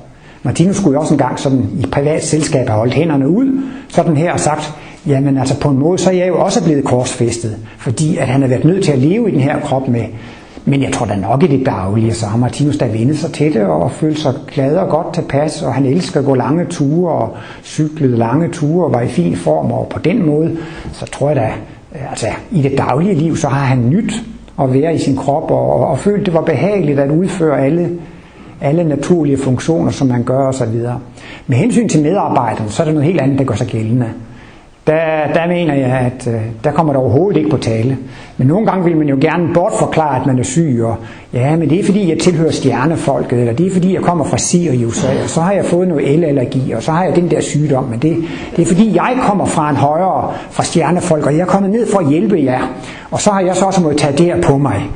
Martinus skulle jo også engang sådan i privat selskab have holdt hænderne ud, sådan her og sagt, jamen altså på en måde, så er jeg jo også blevet korsfæstet, fordi at han har været nødt til at leve i den her krop med men jeg tror da nok i det daglige, så har Martinus da vendet sig til det og følt sig glad og godt tilpas, og han elsker at gå lange ture og cyklede lange ture og var i fin form, og på den måde, så tror jeg da, øh, altså i det daglige liv, så har han nyt at være i sin krop og, og, og følt, det var behageligt at udføre alle, alle naturlige funktioner, som man gør osv. Med hensyn til medarbejderne, så er der noget helt andet, der gør sig gældende der, der mener jeg, at øh, der kommer det overhovedet ikke på tale. Men nogle gange vil man jo gerne bortforklare, at man er syg, og ja, men det er fordi, jeg tilhører stjernefolket, eller det er fordi, jeg kommer fra Sirius, og så har jeg fået noget elallergi, og så har jeg den der sygdom, men det, det er fordi, jeg kommer fra en højere, fra stjernefolk, og jeg er kommet ned for at hjælpe jer, og så har jeg så også måttet tage det på mig.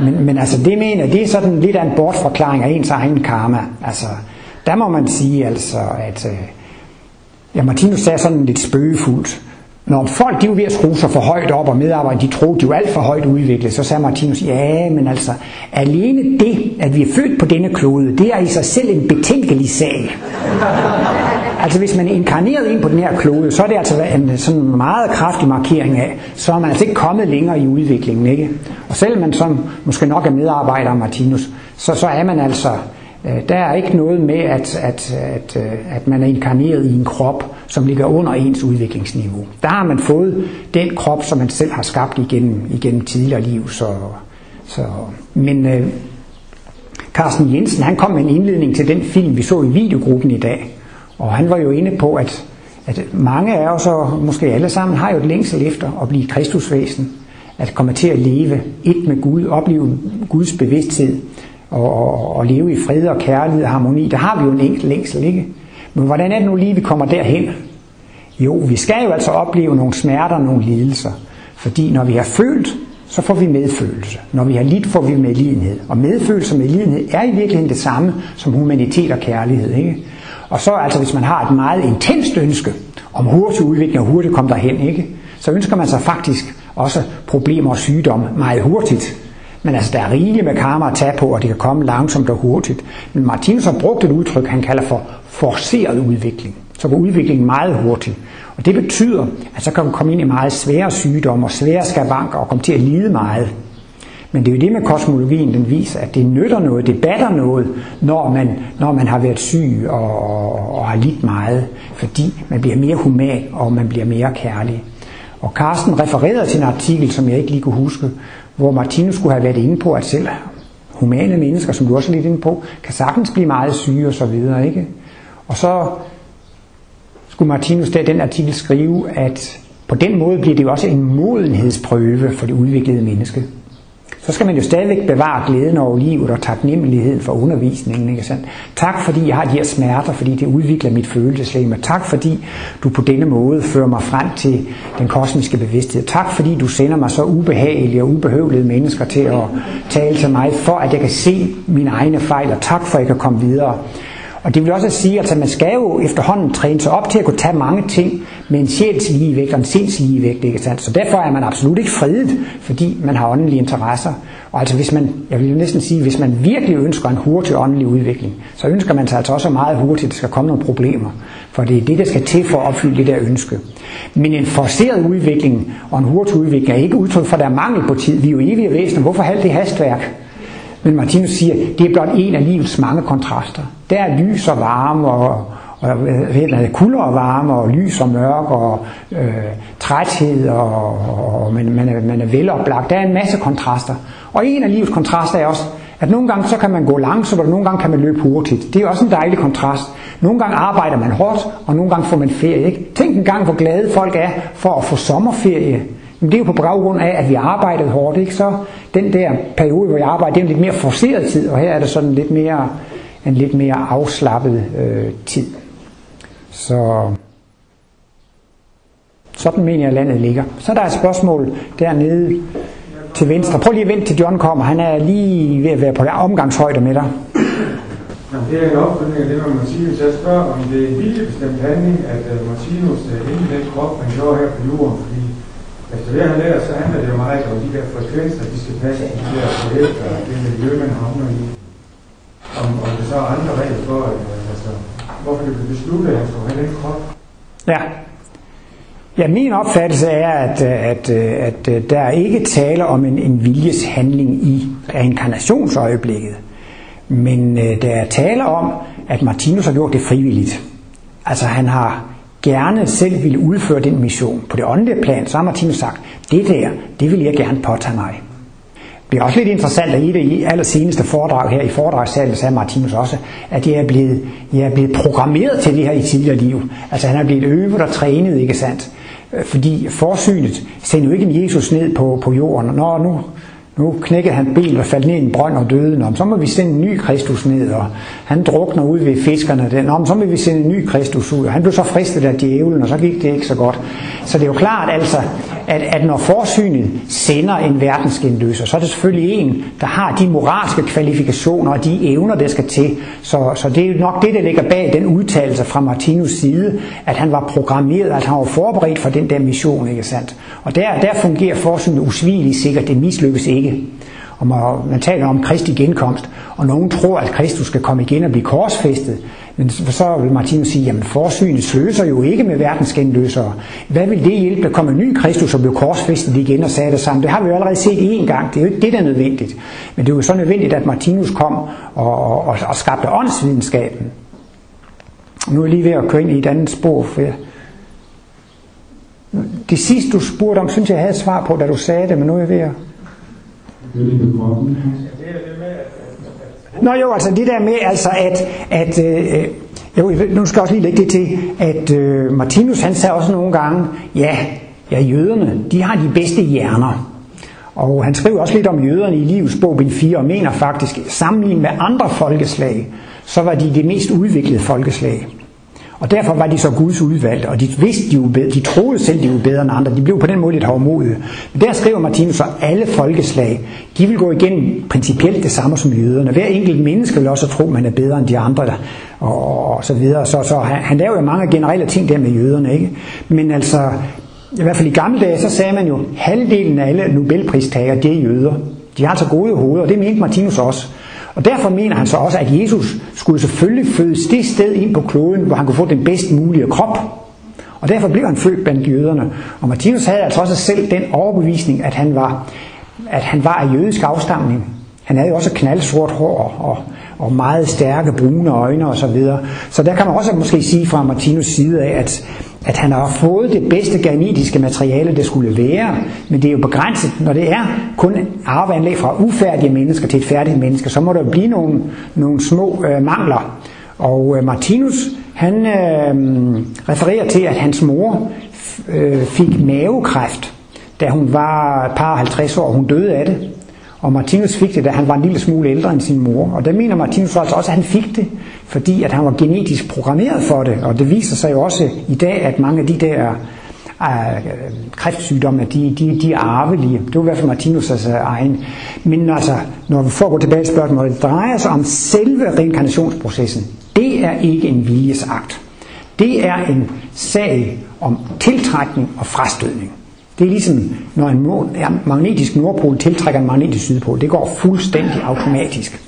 Men, men altså, det mener det er sådan lidt af en bortforklaring af ens egen karma. Altså, der må man sige altså, at... Øh, Ja, Martinus sagde sådan lidt spøgefuldt. Når folk de var ved at skrue sig for højt op, og medarbejderne de troede, de var alt for højt udviklet, så sagde Martinus, ja, men altså, alene det, at vi er født på denne klode, det er i sig selv en betænkelig sag. altså hvis man er inkarneret ind på den her klode, så er det altså en sådan meget kraftig markering af, så er man altså ikke kommet længere i udviklingen, ikke? Og selvom man som måske nok er medarbejder af Martinus, så, så er man altså Øh, Øh, der er ikke noget med, at, at, at, øh, at man er inkarneret i en krop, som ligger under ens udviklingsniveau. Der har man fået den krop, som man selv har skabt igennem, igennem tidligere liv. Så, så, men øh, Carsten Jensen, han kom med en indledning til den film, vi så i videogruppen i dag. Og han var jo inde på, at, at mange af os, og måske alle sammen, har jo et længsel efter at blive kristusvæsen. At komme til at leve et med Gud, opleve Guds bevidsthed og, og, og leve i fred og kærlighed og harmoni. Der har vi jo en enkelt længsel, ikke? Men hvordan er det nu lige, vi kommer derhen? Jo, vi skal jo altså opleve nogle smerter, nogle lidelser. Fordi når vi har følt, så får vi medfølelse. Når vi har lidt, får vi medlidenhed. Og medfølelse og medlidenhed er i virkeligheden det samme som humanitet og kærlighed. Ikke? Og så altså, hvis man har et meget intenst ønske om hurtig udvikling og hurtigt komme derhen, ikke? så ønsker man sig faktisk også problemer og sygdomme meget hurtigt. Men altså, der er rigeligt med karma at tage på, og det kan komme langsomt og hurtigt. Men Martinus har brugt et udtryk, han kalder for forceret udvikling. Så går udviklingen meget hurtigt. Og det betyder, at så kan man komme ind i meget svære sygdomme og svære skavanker og komme til at lide meget. Men det er jo det med kosmologien, den viser, at det nytter noget, det batter noget, når man, når man har været syg og, og, og har lidt meget, fordi man bliver mere human og man bliver mere kærlig. Og Carsten refererede til en artikel, som jeg ikke lige kunne huske, hvor Martinus skulle have været inde på, at selv humane mennesker, som du også er lidt inde på, kan sagtens blive meget syge og så videre, ikke? Og så skulle Martinus der den artikel skrive, at på den måde bliver det jo også en modenhedsprøve for det udviklede menneske. Så skal man jo stadigvæk bevare glæden over livet og taknemmeligheden for undervisningen. Ikke sandt? Tak fordi jeg har de her smerter, fordi det udvikler mit følelseslæge. Tak fordi du på denne måde fører mig frem til den kosmiske bevidsthed. Tak fordi du sender mig så ubehagelige og ubehøvlede mennesker til at tale til mig, for at jeg kan se mine egne fejl, og tak for at jeg kan komme videre. Og det vil også sige, at man skal jo efterhånden træne sig op til at kunne tage mange ting med en sjæls ligevægt og en sinds ligevægt. Ikke sandt? Så derfor er man absolut ikke fredet, fordi man har åndelige interesser. Og altså hvis man, jeg vil næsten sige, hvis man virkelig ønsker en hurtig åndelig udvikling, så ønsker man sig altså også meget hurtigt, at der skal komme nogle problemer. For det er det, der skal til for at opfylde det der ønske. Men en forceret udvikling og en hurtig udvikling er ikke udtryk for, at der er mangel på tid. Vi er jo evige væsener. Hvorfor alt det hastværk? Men Martinus siger, det er blot en af livets mange kontraster. Der er lys og varme og, og hvad kulde og varme og lys og mørk og øh, træthed og, og man, man, er, man er veloplagt. Der er en masse kontraster. Og en af livets kontraster er også, at nogle gange så kan man gå langsomt, og nogle gange kan man løbe hurtigt. Det er også en dejlig kontrast. Nogle gange arbejder man hårdt, og nogle gange får man ferie. Ikke? Tænk en gang, hvor glade folk er for at få sommerferie. Men det er jo på baggrund af, at vi arbejdede hårdt. Ikke? Så den der periode, hvor jeg arbejder, det er en lidt mere forceret tid, og her er det sådan lidt mere, en lidt mere afslappet øh, tid. Så sådan mener jeg, at landet ligger. Så der er et spørgsmål dernede til venstre. Prøv lige at vente til John kommer. Han er lige ved at være på omgangshøjde med dig. Jamen, det er en opfølgning af det hvad Martinus. Jeg spørger, om det er en viljebestemt handling, at uh, Martinus uh, inde i den krop, han gjorde her på jorden. Fordi efter det, han lærer, så handler det jo meget om de der frekvenser, de skal passe de der forældre, og det miljø, man havner i. Om, om det så er andre regler for, altså, hvorfor det blev besluttet, at han skulle have den krop. Ja. Ja, min opfattelse er, at, at, at, at der er ikke tale om en, en viljes handling i inkarnationsøjeblikket. Men øh, der er tale om, at Martinus har gjort det frivilligt. Altså han har gerne selv ville udføre den mission. På det åndelige plan, så har Martinus sagt, det der, det vil jeg gerne påtage mig. Det er også lidt interessant, at i det allerseneste foredrag her i foredragssalen sagde Martinus også, at jeg er, blevet, jeg er blevet programmeret til det her i tidligere liv. Altså han er blevet øvet og trænet, ikke sandt? Øh, fordi forsynet sender jo ikke Jesus ned på, på jorden. Nå, nu, nu knækkede han ben og faldt ned i en brønd og døde. Nå, så må vi sende en ny Kristus ned, og han drukner ud ved fiskerne. Der. Nå, så må vi sende en ny Kristus ud. Og han blev så fristet af djævlen, og så gik det ikke så godt. Så det er jo klart altså, at, at når forsynet sender en verdensgenløser, så er det selvfølgelig en, der har de moralske kvalifikationer og de evner, der skal til. Så, så det er jo nok det, der ligger bag den udtalelse fra Martinus side, at han var programmeret, at han var forberedt for den der mission, ikke sandt? Og der, der fungerer forsynet usvigeligt sikkert, det mislykkes ikke. Og man taler om Kristi genkomst, og nogen tror, at Kristus skal komme igen og blive korsfæstet. Men så vil Martinus sige, jamen forsynet sløser jo ikke med verdens genløsere. Hvad vil det hjælpe, der kommer en ny Kristus og blev korsfæstet igen og sagde det samme? Det har vi jo allerede set én gang. Det er jo ikke det, der er nødvendigt. Men det er jo så nødvendigt, at Martinus kom og, og, og skabte åndsvidenskaben. Nu er jeg lige ved at køre ind i et andet spor, for jeg, det sidste du spurgte om, synes jeg, jeg havde svar på, da du sagde det, men nu er jeg ved at... Det er det med, at, at, Nå jo, altså det der med, altså at, at øh, jo, nu skal jeg også lige lægge det til, at øh, Martinus han sagde også nogle gange, ja, ja, jøderne, de har de bedste hjerner. Og han skriver også lidt om jøderne i Livets bog, bind 4, og mener faktisk, sammenlignet med andre folkeslag, så var de det mest udviklede folkeslag. Og derfor var de så Guds udvalgte, og de vidste, de, jo bedre, de troede selv, de var bedre end andre. De blev på den måde lidt hårdmodige. Men der skriver Martinus så, alle folkeslag, de vil gå igennem principielt det samme som jøderne. Hver enkelt menneske vil også tro, at man er bedre end de andre, der, og, og så videre. Så, så han, han laver jo mange generelle ting der med jøderne, ikke? Men altså, i hvert fald i gamle dage, så sagde man jo, halvdelen af alle Nobelpristager, det er jøder. De har altså gode hoveder, og det mente Martinus også. Og derfor mener han så også, at Jesus skulle selvfølgelig fødes det sted ind på kloden, hvor han kunne få den bedst mulige krop. Og derfor blev han født blandt jøderne. Og Martinus havde altså også selv den overbevisning, at han var, at han var af jødisk afstamning. Han havde jo også knaldsort hår og, og meget stærke brune øjne osv. Så, videre. så der kan man også måske sige fra Martinus side af, at, at han har fået det bedste genetiske materiale, det skulle være, men det er jo begrænset. Når det er kun arveanlæg fra ufærdige mennesker til et færdigt menneske, så må der blive nogle, nogle små øh, mangler. Og øh, Martinus, han øh, refererer til, at hans mor øh, fik mavekræft, da hun var et par 50 år, hun døde af det. Og Martinus fik det, da han var en lille smule ældre end sin mor. Og der mener Martinus altså også, at han fik det, fordi at han var genetisk programmeret for det. Og det viser sig jo også i dag, at mange af de der uh, kræftsygdomme, de, de, de er arvelige. Det var i hvert fald Martinus' altså, egen. Men altså, når vi får gå tilbage til spørgsmålet, det drejer sig om selve reinkarnationsprocessen. Det er ikke en viljesakt. Det er en sag om tiltrækning og frastødning. Det er ligesom, når en magnetisk nordpol tiltrækker en magnetisk sydpol. Det går fuldstændig automatisk.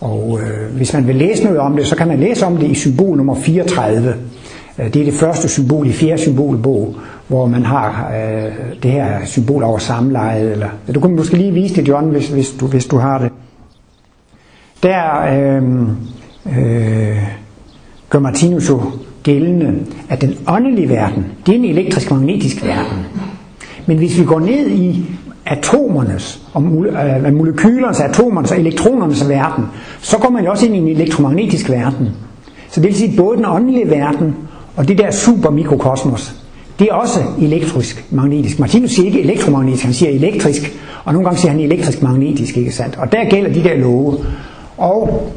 Og øh, hvis man vil læse noget om det, så kan man læse om det i symbol nummer 34. Øh, det er det første symbol i fjerde symbolbog, hvor man har øh, det her symbol over samlejet. Eller, du kan måske lige vise det, John, hvis, hvis, du, hvis du har det. Der øh, øh, gør Martinus jo gældende, at den åndelige verden, det er en elektrisk-magnetisk verden. Men hvis vi går ned i atomernes, og øh, molekylernes, atomernes og elektronernes verden, så går man jo også ind i en elektromagnetisk verden. Så det vil sige, at både den åndelige verden og det der supermikrokosmos, det er også elektrisk magnetisk. Martinus siger ikke elektromagnetisk, han siger elektrisk, og nogle gange siger han elektrisk magnetisk, ikke sandt? Og der gælder de der love. Og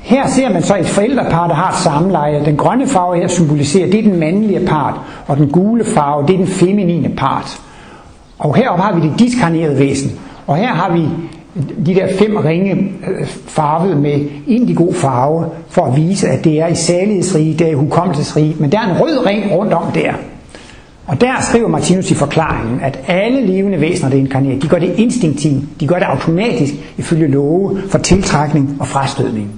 her ser man så et forældrepar, der har et samleje. Den grønne farve her symboliserer, det er den mandlige part, og den gule farve, det er den feminine part. Og heroppe har vi det diskarnerede væsen. Og her har vi de der fem ringe øh, farvet med indigo farve, for at vise, at det er i salighedsrige, det er i hukommelsesrige, men der er en rød ring rundt om der. Og der skriver Martinus i forklaringen, at alle levende væsener, der inkarnerer, de gør det instinktivt, de gør det automatisk ifølge love for tiltrækning og frastødning.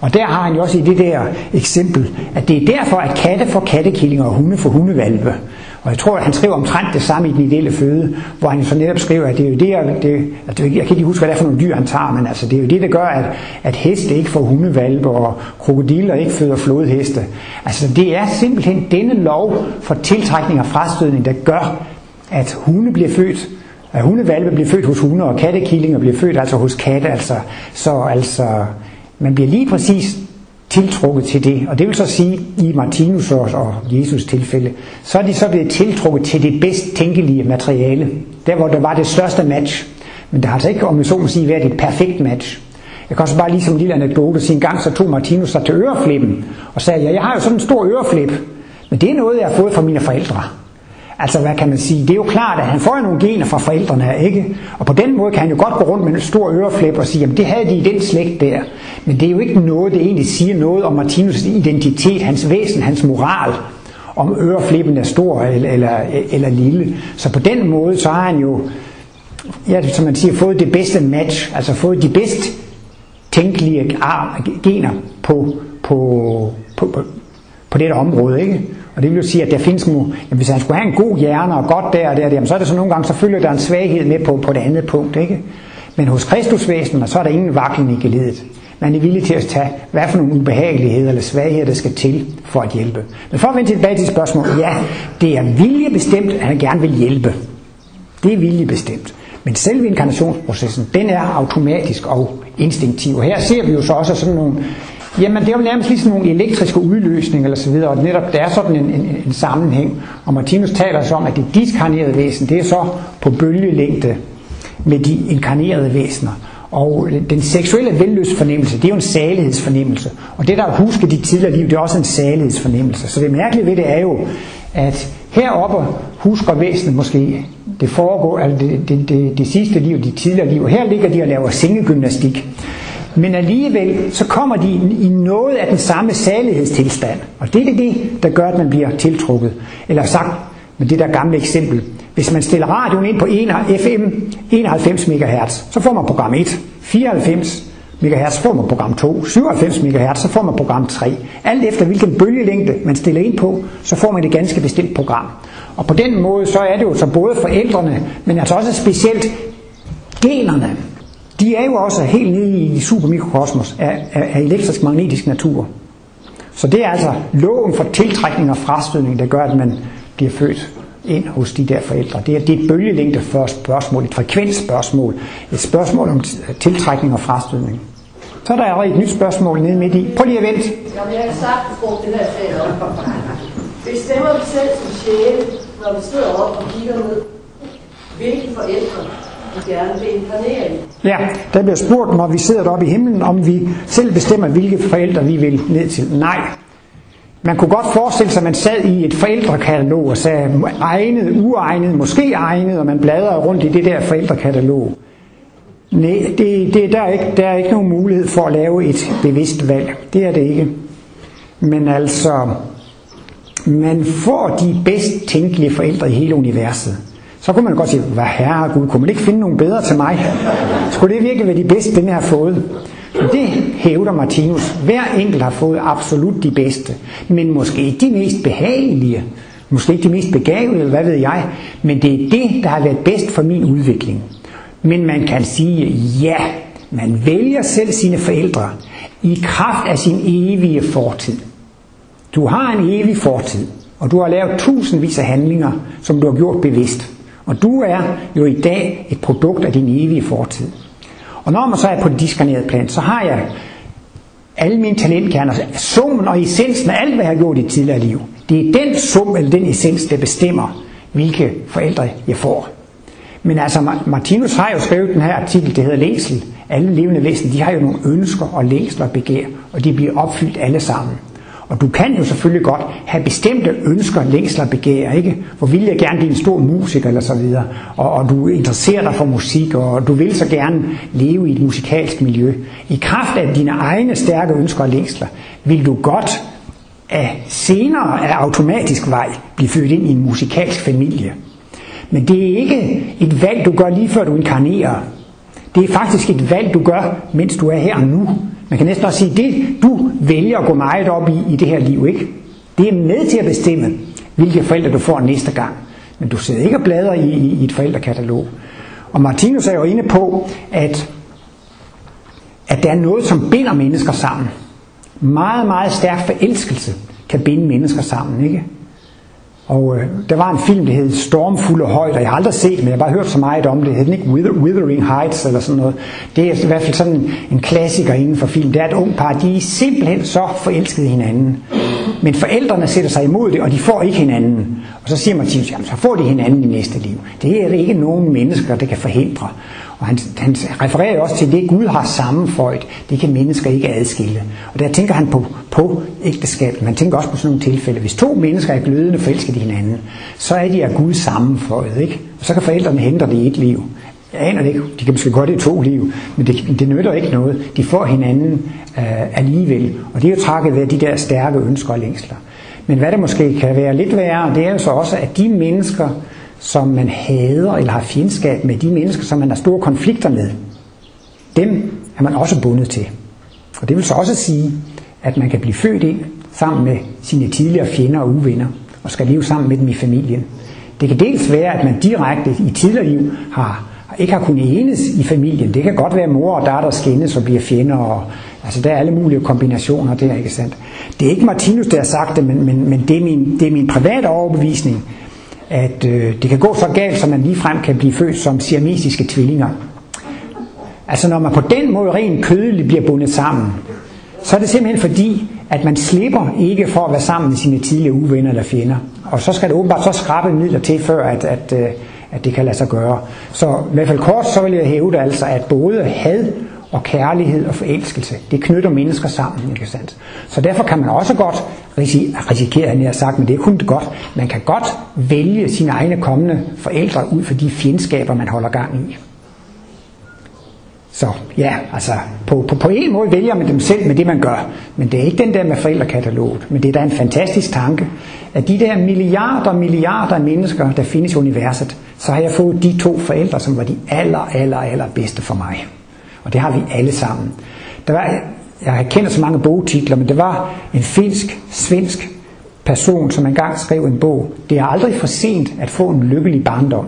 Og der har han jo også i det der eksempel, at det er derfor, at katte får kattekillinger og hunde får hundevalpe. Og jeg tror, at han skriver omtrent det samme i den ideelle føde, hvor han så netop skriver, at det er jo det, det altså, jeg kan ikke huske, hvad det er for nogle dyr, han tager, men altså, det er jo det, der gør, at, at heste ikke får hundevalpe, og krokodiller ikke føder flodheste. Altså, det er simpelthen denne lov for tiltrækning og frastødning, der gør, at hunde bliver født, at hundevalpe bliver født hos hunde, og kattekillinger bliver født altså hos katte. Altså, så altså, man bliver lige præcis tiltrukket til det. Og det vil så sige, i Martinus og Jesus tilfælde, så er de så blevet tiltrukket til det bedst tænkelige materiale. Der hvor der var det største match. Men der har altså ikke, om jeg så må sige, været et perfekt match. Jeg kan også bare lige som en lille anekdote sige, en gang så tog Martinus sig til øreflippen og sagde, ja, jeg har jo sådan en stor øreflip, men det er noget, jeg har fået fra mine forældre. Altså, hvad kan man sige? Det er jo klart, at han får jo nogle gener fra forældrene ikke? Og på den måde kan han jo godt gå rundt med en stor øreflip og sige, jamen det havde de i den slægt der. Men det er jo ikke noget, det egentlig siger noget om Martinus' identitet, hans væsen, hans moral, om øreflippen er stor eller, eller, eller lille. Så på den måde, så har han jo, ja, som man siger, fået det bedste match, altså fået de bedst tænkelige gener på, på, på, på, på det område, ikke? Og det vil jo sige, at der findes nu, jamen, hvis han skulle have en god hjerne og godt der og der, jamen, så er det så nogle gange, så følger der en svaghed med på, på det andet punkt. Ikke? Men hos Kristusvæsenet, så er der ingen vaklen i geledet. Man er villig til at tage, hvad for nogle ubehageligheder eller svagheder, der skal til for at hjælpe. Men for at vende tilbage til spørgsmålet, ja, det er viljebestemt, at han gerne vil hjælpe. Det er viljebestemt. Men selve inkarnationsprocessen, den er automatisk og instinktiv. Og her ser vi jo så også sådan nogle, jamen det er jo nærmest lige sådan nogle elektriske udløsninger eller så videre, og netop der er sådan en, en, en sammenhæng. Og Martinus taler så om, at det diskarnerede væsen, det er så på bølgelængde med de inkarnerede væsener. Og den seksuelle velløsfornemmelse, det er jo en salighedsfornemmelse. Og det der er husket de tidligere liv, det er også en salighedsfornemmelse. Så det mærkelige ved det er jo, at heroppe husker væsenet måske det foregår, altså det, det, det, det sidste liv, de tidligere liv. Her ligger de og laver sengegymnastik. Men alligevel, så kommer de i noget af den samme salighedstilstand. Og det er det, der gør, at man bliver tiltrukket. Eller sagt med det der gamle eksempel. Hvis man stiller radioen ind på FM 91 MHz, så får man program 1. 94 MHz får man program 2. 97 MHz, så får man program 3. Alt efter hvilken bølgelængde man stiller ind på, så får man et ganske bestemt program. Og på den måde, så er det jo så både forældrene, men altså også specielt generne. De er jo også helt nede i supermikrokosmos af, af, af elektrisk magnetisk natur. Så det er altså loven for tiltrækning og frastødning, der gør, at man bliver født ind hos de der forældre. Det er, det er et bølgelængde for spørgsmål, et frekvensspørgsmål, et spørgsmål om tiltrækning og frastødning. Så er der allerede et nyt spørgsmål nede midt i. Prøv lige at vente. Jamen, jeg kan sagtens bruge det her sag op. Bestemmer vi selv som sjæle, når vi sidder op og kigger ned, hvilke forældre Ja, der bliver spurgt, når vi sidder deroppe i himlen, om vi selv bestemmer, hvilke forældre vi vil ned til. Nej, man kunne godt forestille sig, at man sad i et forældrekatalog og sagde egnet, uegnet, måske egnet, og man bladrede rundt i det der forældrekatalog. Nej, det, det, der, er ikke, der er ikke nogen mulighed for at lave et bevidst valg. Det er det ikke. Men altså, man får de bedst tænkelige forældre i hele universet. Så kunne man godt sige, hvad herre Gud, kunne man ikke finde nogen bedre til mig? Skulle det virkelig være de bedste, den har fået? Det hævder Martinus. Hver enkelt har fået absolut de bedste, men måske ikke de mest behagelige, måske ikke de mest begavede, eller hvad ved jeg, men det er det, der har været bedst for min udvikling. Men man kan sige, ja, man vælger selv sine forældre i kraft af sin evige fortid. Du har en evig fortid, og du har lavet tusindvis af handlinger, som du har gjort bevidst. Og du er jo i dag et produkt af din evige fortid. Og når man så er på det diskarnerede plan, så har jeg alle mine talentkerner, summen og essensen af alt, hvad jeg har gjort i tidligere liv. Det er den sum eller den essens, der bestemmer, hvilke forældre jeg får. Men altså, Martinus har jo skrevet den her artikel, det hedder Læsel. Alle levende væsener, de har jo nogle ønsker og længsler og begær, og de bliver opfyldt alle sammen. Og du kan jo selvfølgelig godt have bestemte ønsker, længsler og begær, ikke? Hvor vil jeg gerne blive en stor musiker eller så videre, og, og du interesserer dig for musik, og du vil så gerne leve i et musikalsk miljø. I kraft af dine egne stærke ønsker og længsler, vil du godt af senere af automatisk vej blive født ind i en musikalsk familie. Men det er ikke et valg, du gør lige før du inkarnerer. Det er faktisk et valg, du gør, mens du er her og nu. Man kan næsten også sige, det du vælger at gå meget op i i det her liv, ikke? Det er med til at bestemme, hvilke forældre du får næste gang. Men du sidder ikke og bladrer i, i, i et forældrekatalog. Og Martinus er jo inde på, at, at der er noget, som binder mennesker sammen. Meget, meget stærk forelskelse kan binde mennesker sammen, ikke? Og øh, der var en film, der hed Stormfulde Højder. Jeg har aldrig set den, men jeg har bare hørt så meget om det. Det hed den ikke Wither, Withering Heights eller sådan noget. Det er i hvert fald sådan en, en klassiker inden for film. Det er et ung par, de er simpelthen så forelskede hinanden. Men forældrene sætter sig imod det, og de får ikke hinanden. Og så siger Martinus, jamen så får de hinanden i næste liv. Det er det ikke nogen mennesker, der kan forhindre. Og han, han refererer jo også til det, Gud har sammenføjet. Det kan mennesker ikke adskille. Og der tænker han på, på ægteskab. Man tænker også på sådan nogle tilfælde. Hvis to mennesker er glødende forelsket i hinanden, så er de af Gud sammenføjet. Ikke? Og så kan forældrene hente det i et liv. Jeg aner det ikke. De kan måske godt i to liv, men det, det nytter ikke noget. De får hinanden øh, alligevel. Og det er jo takket ved de der stærke ønsker og længsler. Men hvad det måske kan være lidt værre, det er jo så også, at de mennesker, som man hader eller har fjendskab med, de mennesker, som man har store konflikter med, dem er man også bundet til. Og det vil så også sige, at man kan blive født ind sammen med sine tidligere fjender og uvenner, og skal leve sammen med dem i familien. Det kan dels være, at man direkte i tidligere liv har, ikke har kunnet enes i familien. Det kan godt være, mor og datter skændes og bliver fjender. Og, altså, der er alle mulige kombinationer der, ikke sandt? Det er ikke Martinus, der har sagt det, men, men, men det, er min, det er min private overbevisning, at øh, det kan gå så galt, som man ligefrem kan blive født som siamesiske tvillinger. Altså når man på den måde rent kødeligt bliver bundet sammen, så er det simpelthen fordi, at man slipper ikke for at være sammen med sine tidligere uvenner eller fjender. Og så skal det åbenbart så skrabe midler til, før at, at, øh, at det kan lade sig gøre. Så i hvert fald kort, så vil jeg hæve det altså, at både had og kærlighed og forelskelse, det knytter mennesker sammen, ikke sandt? Så derfor kan man også godt risikere, han har sagt, men det er kun det godt, man kan godt vælge sine egne kommende forældre ud for de fjendskaber, man holder gang i. Så ja, altså på, på, på en måde vælger man dem selv med det, man gør. Men det er ikke den der med forældrekataloget. Men det er da en fantastisk tanke, at de der milliarder og milliarder af mennesker, der findes i universet, så har jeg fået de to forældre, som var de aller, aller, aller bedste for mig. Og det har vi alle sammen. Der var, jeg kender så mange bogtitler, men det var en finsk, svensk person, som engang skrev en bog. Det er aldrig for sent at få en lykkelig barndom.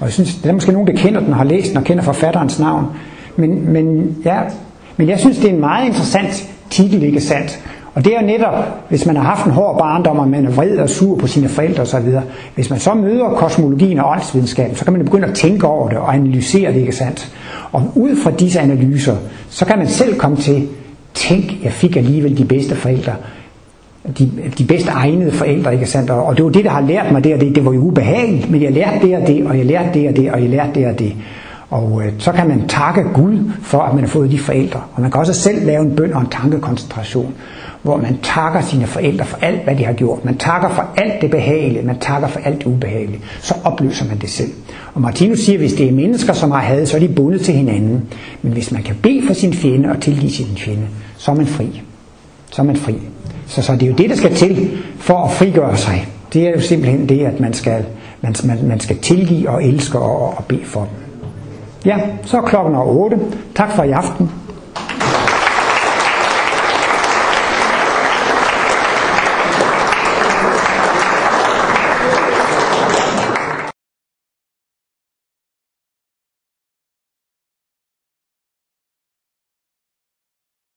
Og jeg synes, der er måske nogen, der kender den og har læst den og kender forfatterens navn. Men, men, ja, men jeg synes, det er en meget interessant titel, ikke sandt? Og det er jo netop, hvis man har haft en hård barndom, og man er vred og sur på sine forældre osv., hvis man så møder kosmologien og åndsvidenskaben, så kan man begynde at tænke over det og analysere det, ikke sandt? Og ud fra disse analyser, så kan man selv komme til, tænk, jeg fik alligevel de bedste forældre, de, de bedste egnede forældre, ikke sandt? Og det var det, der har lært mig det og det. Det var jo ubehageligt, men jeg lærte det og det, og jeg lærte det og det, og jeg lærte det og det. Og øh, så kan man takke Gud for, at man har fået de forældre. Og man kan også selv lave en bøn og en tankekoncentration, hvor man takker sine forældre for alt, hvad de har gjort. Man takker for alt det behagelige, man takker for alt det ubehagelige. Så opløser man det selv. Og Martinus siger, at hvis det er mennesker, som har had, så er de bundet til hinanden. Men hvis man kan bede for sin fjende og tilgive sin fjende, så er man fri. Så er man fri. Så, så det er jo det, der skal til for at frigøre sig. Det er jo simpelthen det, at man skal, man, man, man skal tilgive og elske og, og bede for dem. Ja, så er klokken over 8. Tak for i aften.